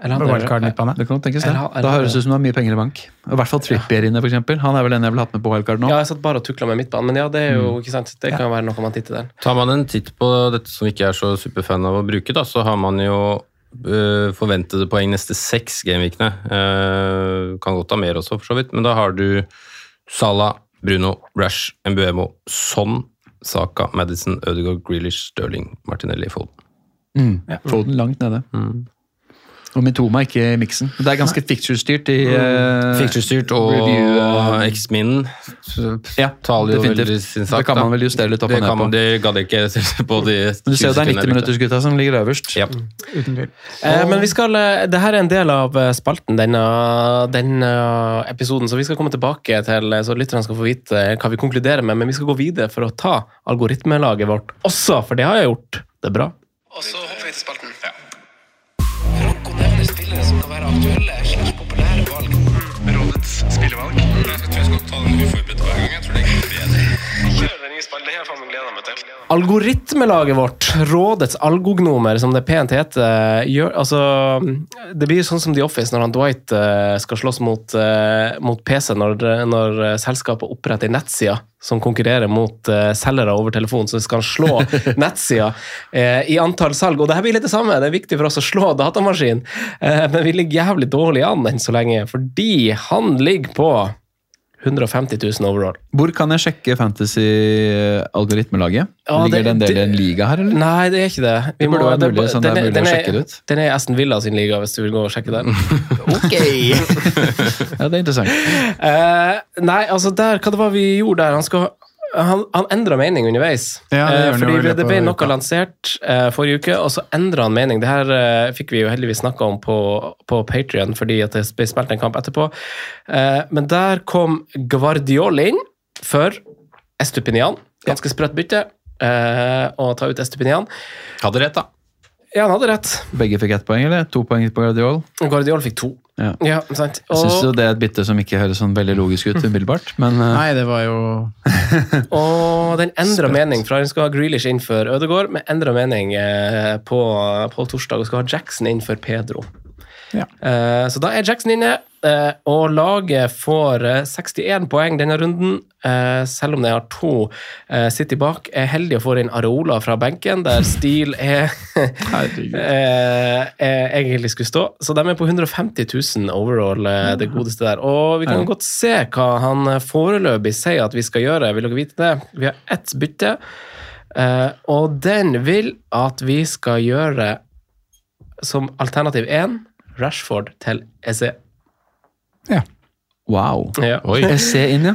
[SPEAKER 1] Eller han,
[SPEAKER 3] wildcard midtbane.
[SPEAKER 2] det kan tenkes det.
[SPEAKER 1] Eller- eller-
[SPEAKER 2] Da høres det ut som du har mye penger i bank. I hvert fall Trippier inne, for eksempel. Han er vel den jeg ville hatt med på wildcard nå.
[SPEAKER 1] Ja, jeg satt bare og tukla med midtbanen, men ja, det er jo, ikke sant, det kan være noe man titter der.
[SPEAKER 5] Tar man en titt på dette som vi ikke er så superfan av å bruke, da, så har man jo øh, forventede poeng neste seks gamevikene. Uh, kan godt ha mer også, for så vidt, men da har du Salah, Bruno, Rash, Mbuemo, Son, Saka, Madison, Ødegaard, Grealish, Stirling, Martinelli, Foden.
[SPEAKER 2] Mm. Foden langt nede. Og Mitoma ikke i miksen. Det er ganske fixture-styrt i uh,
[SPEAKER 5] Fikturstyrt og
[SPEAKER 2] review, eh,
[SPEAKER 5] X-min
[SPEAKER 2] Ja,
[SPEAKER 5] taler jo veldig sin sak.
[SPEAKER 2] Det kan man vel justere litt opp
[SPEAKER 5] det
[SPEAKER 2] og ned
[SPEAKER 5] kan
[SPEAKER 2] på.
[SPEAKER 5] Det gadd ikke <laughs> på de
[SPEAKER 2] Men du ser jo det er 90-minuttersgutta som ligger øverst.
[SPEAKER 5] Ja.
[SPEAKER 3] Uten tvil.
[SPEAKER 1] Eh, men vi skal, eh, det her er en del av eh, spalten, denne, denne episoden, så vi skal komme tilbake til, eh, så lytterne skal få vite eh, hva vi konkluderer med, men vi skal gå videre for å ta algoritmelaget vårt også, for det har jeg gjort. Det er bra. Og så hopper vi til spalten. Aktuelle slags populære valg. Rådets spillevalg. Jeg tror jeg skal ta den uforberedt det har jeg faen gleda meg til. Algoritmelaget vårt, rådets algognomer, som det pent heter, gjør altså Det blir sånn som The Office når han Dwight eh, skal slåss mot, eh, mot PC når, når selskapet oppretter nettsider som konkurrerer mot eh, selgere over telefon, så skal han slå <laughs> nettsida i antall salg. Og det her blir litt det samme, det er viktig for oss å slå datamaskin, men vi ligger jævlig dårlig an enn så lenge, fordi han ligger på 150 000 overall.
[SPEAKER 2] Hvor kan jeg sjekke fantasy-algoritmelaget?
[SPEAKER 1] Ja,
[SPEAKER 2] Ligger
[SPEAKER 1] det-
[SPEAKER 2] en del i en liga her, eller?
[SPEAKER 1] Nei, det er ikke det.
[SPEAKER 2] Det burde være mulig, sånn det er
[SPEAKER 1] den
[SPEAKER 2] å
[SPEAKER 1] den. Den er Aston Villa sin liga, hvis du vil gå og sjekke den. <laughs>
[SPEAKER 2] Ok! <laughs> ja, det er interessant.
[SPEAKER 1] Uh, nei, altså der, hva det var vi gjorde der? Han, skal, han, han endra mening underveis.
[SPEAKER 3] Ja, det
[SPEAKER 1] Eh, fordi det ble noe lansert eh, forrige uke, og så endra han mening. Det her eh, fikk vi jo heldigvis snakka om på, på Patrion, fordi at det ble spilt en kamp etterpå. Eh, men der kom Guardiol inn for Estupinian. Ganske sprøtt bytte. Eh, å ta ut Estupinian.
[SPEAKER 5] Hadde rett, da.
[SPEAKER 1] Ja, han hadde rett.
[SPEAKER 2] Begge fikk ett poeng, eller? To poeng på Guardiol?
[SPEAKER 1] Guardiol fikk to.
[SPEAKER 2] Ja.
[SPEAKER 1] Ja, sant.
[SPEAKER 2] Jeg syns jo det er et bytte som ikke høres sånn veldig logisk ut umiddelbart, men uh...
[SPEAKER 3] Nei, det var jo <laughs>
[SPEAKER 1] og den endra mening fra hun skal ha Grealish inn for Ødegaard, med endra mening eh, på, på torsdag og skal ha Jackson inn for Pedro.
[SPEAKER 3] Ja.
[SPEAKER 1] Eh, så da er Jackson inne, eh, og laget får eh, 61 poeng denne runden. eh, selv om de har to eh, City bak. Er heldig å få inn Areola fra benken, der Steele er, <laughs> eh, egentlig skulle stå. Så de er på 150 000 overall, eh, det godeste der. Og vi kan
[SPEAKER 2] Ja.
[SPEAKER 1] godt se hva han eh, foreløpig sier at vi skal gjøre. Vil dere vite det? Vi har ett bytte, Uh, og den vil at vi skal gjøre som alternativ én Rashford til E Eze.
[SPEAKER 2] Wow.
[SPEAKER 1] Ja.
[SPEAKER 5] Oi.
[SPEAKER 2] Jeg ser inn, ja.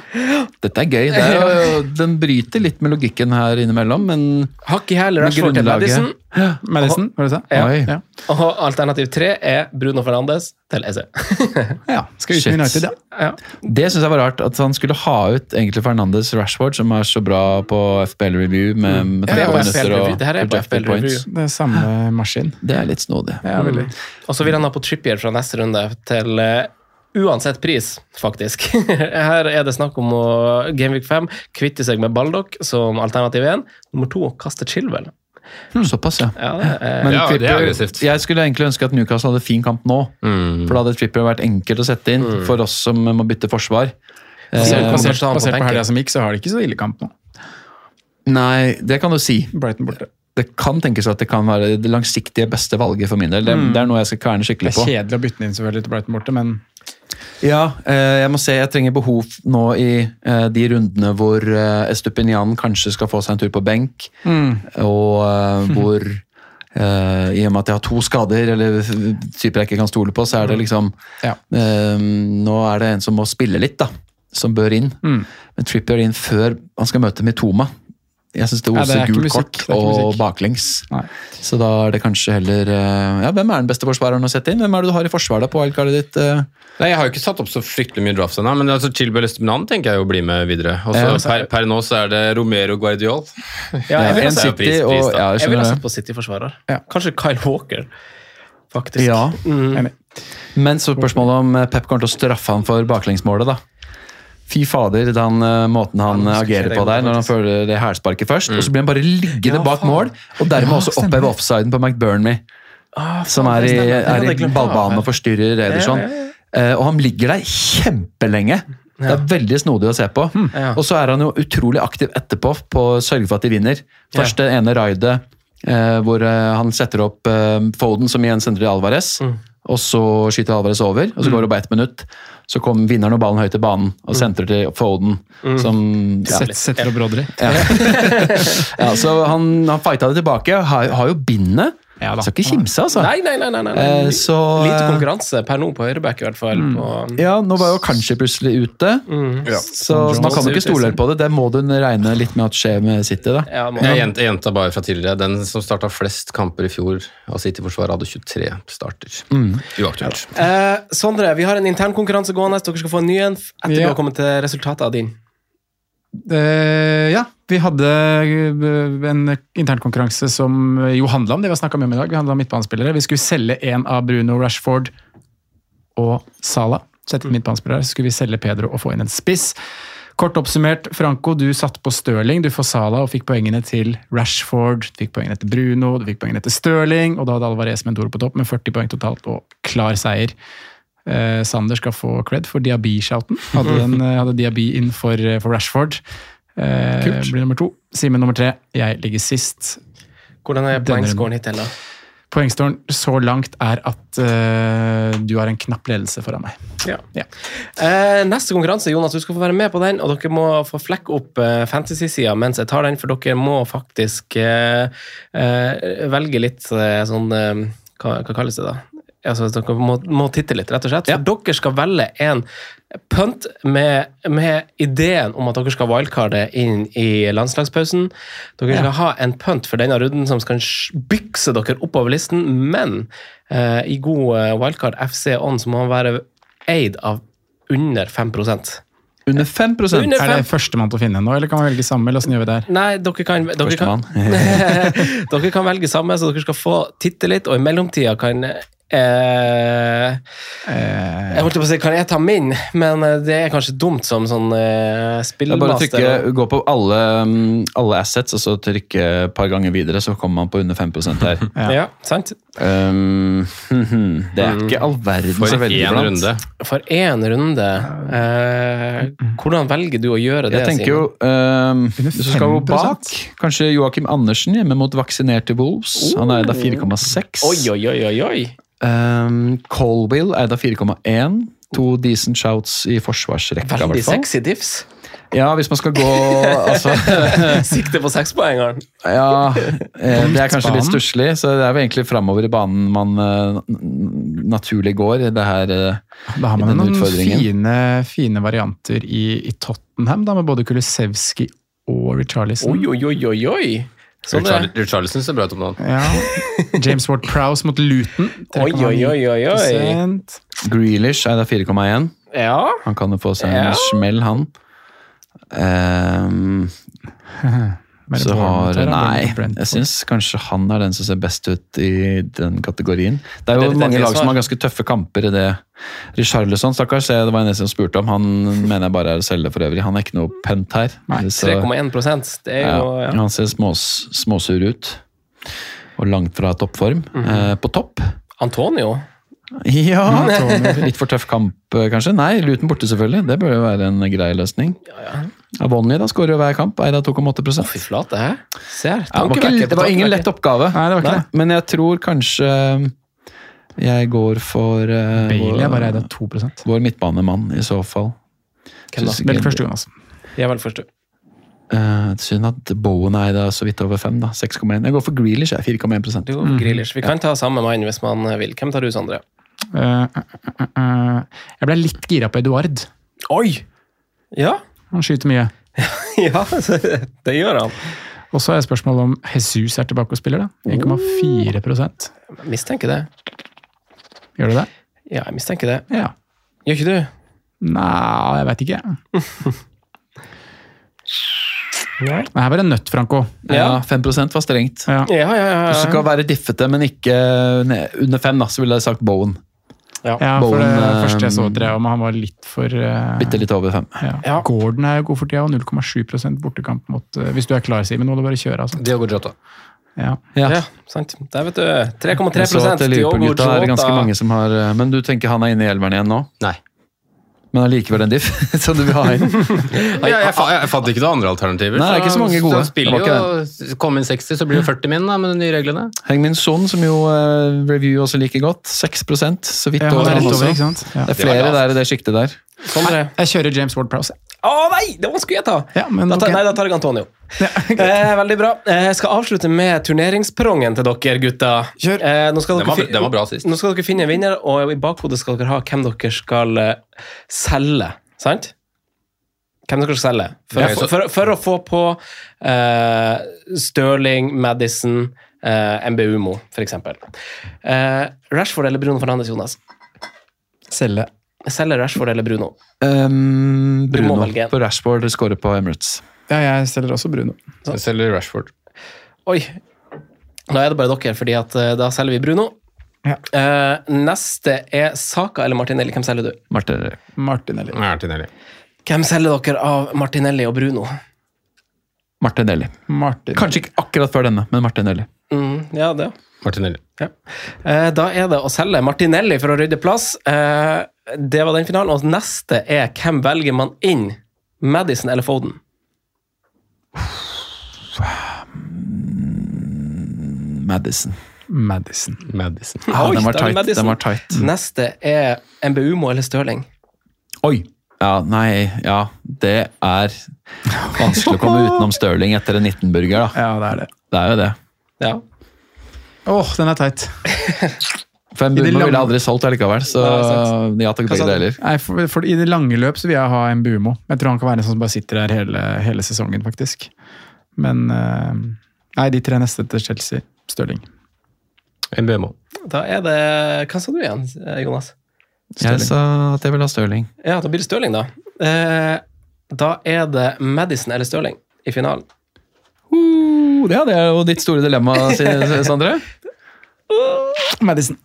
[SPEAKER 2] Dette er gøy. Det er jo, den bryter litt med logikken her innimellom, men
[SPEAKER 1] Hakk i hæl
[SPEAKER 2] Men
[SPEAKER 1] Rashford til Madison.
[SPEAKER 3] Madison, var det det?
[SPEAKER 1] Ja.
[SPEAKER 2] Oi.
[SPEAKER 3] Ja.
[SPEAKER 1] Og alternativ tre er Bruno Fernandes til EC.
[SPEAKER 3] ja. <laughs> Skal ut med United, ja.
[SPEAKER 1] Ja.
[SPEAKER 2] Det syns jeg var rart, at han skulle ha ut egentlig Fernandes Rashford, som er så bra på FBL Review med, med
[SPEAKER 1] Det er på
[SPEAKER 2] 30
[SPEAKER 1] FBL
[SPEAKER 2] minutter og
[SPEAKER 1] Review. Det her er på FBL Review.
[SPEAKER 3] Det er samme maskin.
[SPEAKER 2] Det er litt snodig.
[SPEAKER 3] Ja, veldig.
[SPEAKER 1] Og så vil han ha på Trippier fra neste runde til eh, uansett pris, faktisk. <laughs> Her er det snakk om å Gameweek 5 kvitte seg med Baldock som alternativ 1. Nummer to kaste Chilwell.
[SPEAKER 2] Såpass, ja.
[SPEAKER 1] Ja, det er,
[SPEAKER 2] Men
[SPEAKER 5] Ja, det er aggressivt.
[SPEAKER 2] Jeg skulle egentlig ønske at Newcastle hadde fin kamp nå.
[SPEAKER 5] Mm.
[SPEAKER 2] For da hadde Tripper vært enkelt å sette inn for oss som må bytte forsvar.
[SPEAKER 1] Så
[SPEAKER 2] Eh,
[SPEAKER 1] kan
[SPEAKER 3] Basert,
[SPEAKER 1] på
[SPEAKER 3] basert på helga som gikk, så har de ikke så ille kamp nå.
[SPEAKER 2] nei, det kan du si.
[SPEAKER 3] Brighton borte.
[SPEAKER 2] Det kan tenkes at det kan være det langsiktige beste valget for min del. Det, det er noe jeg skal kverne skikkelig på.
[SPEAKER 3] Det er kjedelig å bytte den inn selvfølgelig til Brighton borte, men
[SPEAKER 2] Ja, eh, jeg må se, jeg trenger behov nå i eh, de rundene hvor eh, Estupinian kanskje skal få seg en tur på benk, og eh, <laughs> hvor Uh, i og med at jeg har to skader, eller typer jeg ikke kan stole på, så er det liksom
[SPEAKER 3] Ja.
[SPEAKER 2] uh, Nå er det en som må spille litt, da. Som bør inn.
[SPEAKER 3] Mm.
[SPEAKER 2] Men Trippier inn før han skal møte Mitoma. Jeg syns det oser
[SPEAKER 3] er ikke
[SPEAKER 2] gult kort og baklengs.
[SPEAKER 3] Nei.
[SPEAKER 2] Så da er det kanskje heller eh, Ja, hvem er den beste forsvareren å sette inn? Hvem er det du har i forsvaret på wildcardet ditt? eh?
[SPEAKER 5] Nei, Jeg har jo ikke satt opp så fryktelig mye drafts ennå, men altså Chilwell Estimenan tenker jeg jo blir med videre. Og så
[SPEAKER 2] Ja,
[SPEAKER 5] per, per nå så er det Romero Guardiol.
[SPEAKER 1] ja, jeg vil
[SPEAKER 2] en
[SPEAKER 1] ha
[SPEAKER 5] sett- pris-
[SPEAKER 2] og ja, jeg
[SPEAKER 1] Jeg vil ha
[SPEAKER 2] skjønner
[SPEAKER 1] på City-forsvarer.
[SPEAKER 3] Ja.
[SPEAKER 1] Kanskje Kyle Walker, faktisk.
[SPEAKER 2] Ja,
[SPEAKER 3] mm.
[SPEAKER 2] Men så spørsmålet om eh, Pep kommer til å straffe han for baklengsmålet, da. Fy fader, den eh, måten han
[SPEAKER 1] Ja,
[SPEAKER 2] eh, agerer på der, når han føler det hælsparket først, og så blir han bare liggende
[SPEAKER 1] Ja,
[SPEAKER 2] bak mål, og dermed
[SPEAKER 3] Ja,
[SPEAKER 2] også oppheve offsiden på McBurney,
[SPEAKER 1] Ah,
[SPEAKER 2] som er i. Er i ballbanen og forstyrrer Ederson.
[SPEAKER 1] Ja, ja,
[SPEAKER 2] Eh, Og han ligger der kjempelenge. Det er veldig snodig å se på.
[SPEAKER 1] Ja.
[SPEAKER 2] Og så er han jo utrolig aktiv etterpå på å sørge for at de vinner. Først det ene raidet eh, hvor han setter opp eh, Foden, som igjen sender til Alvarez.
[SPEAKER 1] Mm.
[SPEAKER 2] Og så skyter Alvarez over, og så går det bare ett minutt. Så kom vinneren og ballen høyt til banen og sentrer til Foden, som ja,
[SPEAKER 3] Sett, setter opp Rodri. <laughs>
[SPEAKER 2] ja, Så han, han fighta det tilbake. Har, har jo bindet.
[SPEAKER 3] Ja da.
[SPEAKER 2] Skal ikke kimse, altså.
[SPEAKER 1] Nei, nei, nei. nei, nei.
[SPEAKER 2] Eh, så,
[SPEAKER 1] Lite
[SPEAKER 2] eh,
[SPEAKER 1] konkurranse per nå på høyreback, i hvert fall. På,
[SPEAKER 2] Ja, nå var jo kanskje plutselig ute,
[SPEAKER 1] mm.
[SPEAKER 2] så man kan jo ikke stole helt på det. Det må du regne litt med at skjer med City. da.
[SPEAKER 1] ja, må,
[SPEAKER 5] Jeg gjenta- bare fra tidligere. Den som starta flest kamper i fjor av City-forsvaret, hadde 23 starter. Uaktuelt.
[SPEAKER 1] Eh, Sondre, vi har en internkonkurranse gående. Dere skal få en ny en etter
[SPEAKER 3] Ja.
[SPEAKER 1] du har kommet til resultatet av din.
[SPEAKER 3] Eh, ja, vi hadde eh, en internkonkurranse som jo handla om det vi har snakka om i dag. Vi handla om midtbanespillere. Vi skulle selge en av Bruno Rashford og Sala. Sette inn midtbanespillere. Så skulle vi selge Pedro og få inn en spiss. Kort oppsummert, Franco, du satt på Stirling, du får Sala og fikk poengene til Rashford, du fikk poengene til Bruno, du fikk poengene til Stirling, og da hadde Alvarez Mendoro på topp med 40 poeng totalt og klar seier. Eh, Sander skal få cred for Diaby-shouten. Hadde, den, eh, hadde Diaby inn for, eh, for Rashford. Eh,
[SPEAKER 2] Kult.
[SPEAKER 3] blir nummer to. Simen nummer tre. Jeg ligger sist.
[SPEAKER 1] Hvordan er poengscoren hittil, da?
[SPEAKER 3] Poengståren så langt er at uh, du har en knapp ledelse foran meg.
[SPEAKER 1] Ja.
[SPEAKER 3] Ja.
[SPEAKER 1] Uh, neste konkurranse, Jonas, du skal få være med på den, og dere må få flekke opp uh, fantasy-sida mens jeg tar den, for dere må faktisk velge litt sånn hva, hva kalles det, da? Altså, dere må, må titte litt, rett og slett. For dere skal velge en punt med, med ideen om at dere skal wildcarde inn i landslagspausen. Dere skal ha en punt for denne runden som skal bykse dere oppover listen, men eh, i god eh, wildcard FC on så må han være eid av under 5%
[SPEAKER 2] Under 5
[SPEAKER 1] Under
[SPEAKER 3] Er det førstemann til å finne nå, eller kan man velge samme? eller gjør vi der?
[SPEAKER 1] Nei, dere kan, dere kan, <laughs> <laughs> dere kan velge samme, så dere skal få titte litt, og i mellomtida kan eh,
[SPEAKER 3] Eh,
[SPEAKER 1] Jeg holdt på å si, kan jeg ta min, men eh, det er kanskje dumt som sånn eh,
[SPEAKER 2] Det er bare
[SPEAKER 1] spillmaster.
[SPEAKER 2] trykke, gå på alle, mm, alle assets og så trykke et par ganger videre, så kommer man på under 5% her. <laughs>
[SPEAKER 1] ja. sant?
[SPEAKER 2] Um, <laughs> det er ikke all verden
[SPEAKER 5] For
[SPEAKER 2] så veldig blant.
[SPEAKER 5] runde.
[SPEAKER 1] For én runde. Eh, hvordan velger du å gjøre det,
[SPEAKER 2] Jeg tenker jo, um, hvis du skal gå bak, kanskje Joakim Andersen hjemme mot vaksinerte Wolves. Han er da 4,6.
[SPEAKER 1] Oi, oi, oi, oi, oi.
[SPEAKER 2] Um, Colville eid av 4,1. To decent shouts i forsvarsrekka,
[SPEAKER 1] Veldig sexy diffs.
[SPEAKER 2] Ja, hvis man skal gå <laughs> altså,
[SPEAKER 1] Sikte på sekspoengeren.
[SPEAKER 2] Ja, eh, det er kanskje litt stusslig, så det er jo egentlig framover i banen man eh, naturlig går. Det her eh,
[SPEAKER 3] Da har man
[SPEAKER 2] denne
[SPEAKER 3] noen fine, fine varianter i, i Tottenham, da, med både Kulusevski og Richarlison.
[SPEAKER 1] Oi, oi, oi, oi, oi. Sånn det.
[SPEAKER 5] Richarl- ser bra ut om dagen.
[SPEAKER 3] Ja. James Ward Prowse mot Luton.
[SPEAKER 1] Oi, oi, oi, oi, oi.
[SPEAKER 2] Grealish er da 4,1.
[SPEAKER 1] Ja.
[SPEAKER 2] Han kan jo få seg en
[SPEAKER 1] Ja.
[SPEAKER 2] smell, han. Ehm,
[SPEAKER 3] Men
[SPEAKER 2] så
[SPEAKER 3] Bournemouth
[SPEAKER 2] har
[SPEAKER 3] her,
[SPEAKER 2] Nei, jeg syns kanskje han er den som ser best ut i den kategorien. Det er jo
[SPEAKER 1] Det- det-
[SPEAKER 2] mange
[SPEAKER 1] det
[SPEAKER 2] lag som har ganske tøffe kamper i det. Richarlison, stakkars, det var en som spurte om. Han <laughs> mener jeg bare er å selge for øvrig. Han er ikke noe pent her. Så-
[SPEAKER 1] 3,1 Det er jo
[SPEAKER 2] Ja, han ser smås, småsur ut. Og langt fra toppform.
[SPEAKER 1] Mhm.
[SPEAKER 2] eh, på topp.
[SPEAKER 1] Antonio.
[SPEAKER 2] Ja, litt for tøff kamp, eh, kanskje? Nei, Luton borte, selvfølgelig. Det bør jo være en grei løsning. Avonli da skårer jo hver kamp, eier av 2,8
[SPEAKER 1] Fy flate, hæ? Ser.
[SPEAKER 2] ja, det, var ikke, det var ingen lett oppgave,
[SPEAKER 3] Nei, det var ikke det.
[SPEAKER 2] men jeg tror kanskje jeg går for uh,
[SPEAKER 3] Bailey er bare eid av 2
[SPEAKER 2] vår midtbanemann, i så fall.
[SPEAKER 3] Velg
[SPEAKER 2] ikke-
[SPEAKER 3] Jonas.
[SPEAKER 1] Jeg er vel først, du.
[SPEAKER 2] Eh, synd at Bowen er da så vidt over 5, 6,1. Jeg går for Grealish, 4,1
[SPEAKER 1] Du går for Grealish. Vi kan ta samme mann hvis man vil. Hvem tar du, Sondre?
[SPEAKER 3] Eh, eh, eh, jeg ble litt gira på Eduard.
[SPEAKER 1] Oi! Ja,
[SPEAKER 3] Han skyter mye. <laughs>
[SPEAKER 1] ja det gjør han.
[SPEAKER 3] Og så er spørsmålet om Jesus er tilbake og spiller, da. 1,4
[SPEAKER 1] Mistenker det.
[SPEAKER 3] Gjør du det?
[SPEAKER 1] Ja, jeg mistenker det.
[SPEAKER 3] Ja.
[SPEAKER 1] Gjør ikke du?
[SPEAKER 3] Nei, jeg veit ikke. <laughs>
[SPEAKER 1] Nei.
[SPEAKER 3] Det her var det nøtt, Franco.
[SPEAKER 2] Ja, 5 var strengt.
[SPEAKER 3] Ja.
[SPEAKER 1] Ja, ja, ja.
[SPEAKER 2] ja. du skal være diffete, men ikke under 5, da, så ville jeg sagt Bowen.
[SPEAKER 3] Ja, for det
[SPEAKER 2] Bowen, eh,
[SPEAKER 3] første jeg så drev om, han var litt for uh,
[SPEAKER 2] Bitte litt over 5.
[SPEAKER 3] ja.
[SPEAKER 1] Ja.
[SPEAKER 3] Gordon er jo god for tida, og 0,7 bortekamp mot uh, Hvis du er klar, Simen, må du bare kjøre, altså.
[SPEAKER 5] Diogo Jota.
[SPEAKER 3] Ja.
[SPEAKER 2] Ja.
[SPEAKER 1] Ja, sant. Der vet du. 3,3
[SPEAKER 2] Jeg så
[SPEAKER 1] Diogo
[SPEAKER 2] Liverpool-gutta er det ganske mange som har eh, Men du tenker han er inne i elveren igjen nå?
[SPEAKER 5] Nei.
[SPEAKER 2] Men allikevel en diff, <laughs> så du vil ha inn? <laughs>
[SPEAKER 5] Jeg, jeg, fa- jeg fant ikke noen andre alternativer.
[SPEAKER 2] Nei, det er ikke så mange gode.
[SPEAKER 5] Så spiller
[SPEAKER 2] Det
[SPEAKER 5] jo, Kom inn 60, så blir det 40 min da, med de nye reglene.
[SPEAKER 2] Hengmin Son, som jo uh, review også liker godt. 6% så vidt
[SPEAKER 3] Ja,
[SPEAKER 2] over
[SPEAKER 3] er? Ja.
[SPEAKER 2] Det er flere der i det sjiktet der.
[SPEAKER 1] Sondre.
[SPEAKER 3] Jeg kjører James Ward Prowse.
[SPEAKER 1] Å nei! Det var skulle jeg ta!
[SPEAKER 3] Ja, men
[SPEAKER 1] da tar,
[SPEAKER 3] okay.
[SPEAKER 1] Nei, da tar jeg Antonio. <laughs> eh, veldig bra. Eh, Jeg skal avslutte med turneringsprongen til dere, gutta.
[SPEAKER 3] Kjør.
[SPEAKER 1] Eh, nå skal
[SPEAKER 5] Den var- den var bra sist.
[SPEAKER 1] Nå skal dere finne en vinner, og i bakhodet skal dere ha hvem dere skal eh, selge. Sant? Hvem dere skal selge. For,
[SPEAKER 5] Ja,
[SPEAKER 1] få- for, for å få på eh, Stirling, Madison, eh, MBUMO, for eksempel. Eh, Rashford eller Bruno Fernandes, Jonas?
[SPEAKER 3] Selge.
[SPEAKER 1] Selge Rashford eller Bruno?
[SPEAKER 2] Um, Bruno på Rashford skårer på Emirates.
[SPEAKER 3] Ja, jeg selger også Bruno.
[SPEAKER 5] Jeg selger Rashford.
[SPEAKER 1] Oi. Da er det bare dere, fordi at eh, da selger vi Bruno.
[SPEAKER 3] Ja.
[SPEAKER 1] Uh, neste er Saka eller Martinelli. Hvem selger du?
[SPEAKER 2] Martinelli.
[SPEAKER 3] Martinelli.
[SPEAKER 5] Martinelli.
[SPEAKER 1] Hvem selger dere av Martinelli og Bruno?
[SPEAKER 2] Martinelli.
[SPEAKER 3] Martinelli.
[SPEAKER 2] Kanskje ikke akkurat før denne, men Martinelli.
[SPEAKER 1] Mm, ja, det.
[SPEAKER 5] Martinelli.
[SPEAKER 1] Ja. Eh, da er det å selge Martinelli for å rydde plass. Eh, det var den finalen. Og neste er hvem velger man inn? Madison eller Foden?
[SPEAKER 2] Madison.
[SPEAKER 3] Madison.
[SPEAKER 5] Madison.
[SPEAKER 2] Ja,
[SPEAKER 1] Oi,
[SPEAKER 2] den var
[SPEAKER 1] det
[SPEAKER 2] tight. Den var tight.
[SPEAKER 1] Neste er MBUMO eller Stirling.
[SPEAKER 2] Oi! Ja, nei, ja. Det er vanskelig å komme <laughs> utenom Stirling etter en 19-burger, da.
[SPEAKER 3] Ja, det er det.
[SPEAKER 2] Det er jo det.
[SPEAKER 1] Ja.
[SPEAKER 3] Åh, den er teit.
[SPEAKER 2] For en Bumo
[SPEAKER 3] lange-
[SPEAKER 2] ville aldri solgt allikevel, så
[SPEAKER 1] Nei,
[SPEAKER 2] ja takk, begge deler.
[SPEAKER 3] Nei, for, for I det lange løp så vil jeg ha en Bumo. Jeg tror han kan være en sånn som bare sitter der hele, hele sesongen, faktisk. Men eh, Nei, de tre neste til Chelsea. Stirling.
[SPEAKER 5] MBMO.
[SPEAKER 1] Da er det Hva sa du igjen, Jonas?
[SPEAKER 2] Jeg sa at jeg vil ha Stirling.
[SPEAKER 1] Ja, da blir det Stirling, da. Eh, da er det Madison eller Stirling i finalen.
[SPEAKER 2] Uh, ja, det er jo ditt store dilemma, Sondre. <laughs>
[SPEAKER 3] Madison.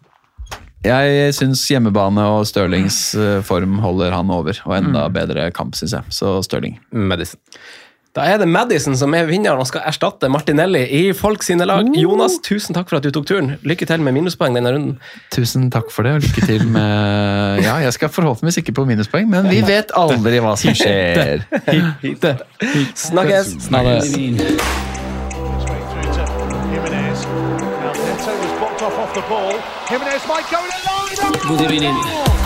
[SPEAKER 2] Jeg syns hjemmebane og Stirlings eh, form holder han over, og enda bedre kamp, syns jeg. Så Stirling.
[SPEAKER 5] Madison.
[SPEAKER 1] Da er det Madison som er vinneren og skal erstatte Martinelli i folk sine lag. Jonas, tusen takk for at du tok turen. Lykke til med minuspoeng denne runden.
[SPEAKER 2] Tusen takk for det, og lykke til med Ja, jeg skal forhåpentligvis ikke på minuspoeng, men vi vet aldri hva som skjer.
[SPEAKER 1] Snakkes!
[SPEAKER 2] Snakkes. det.
[SPEAKER 6] Straight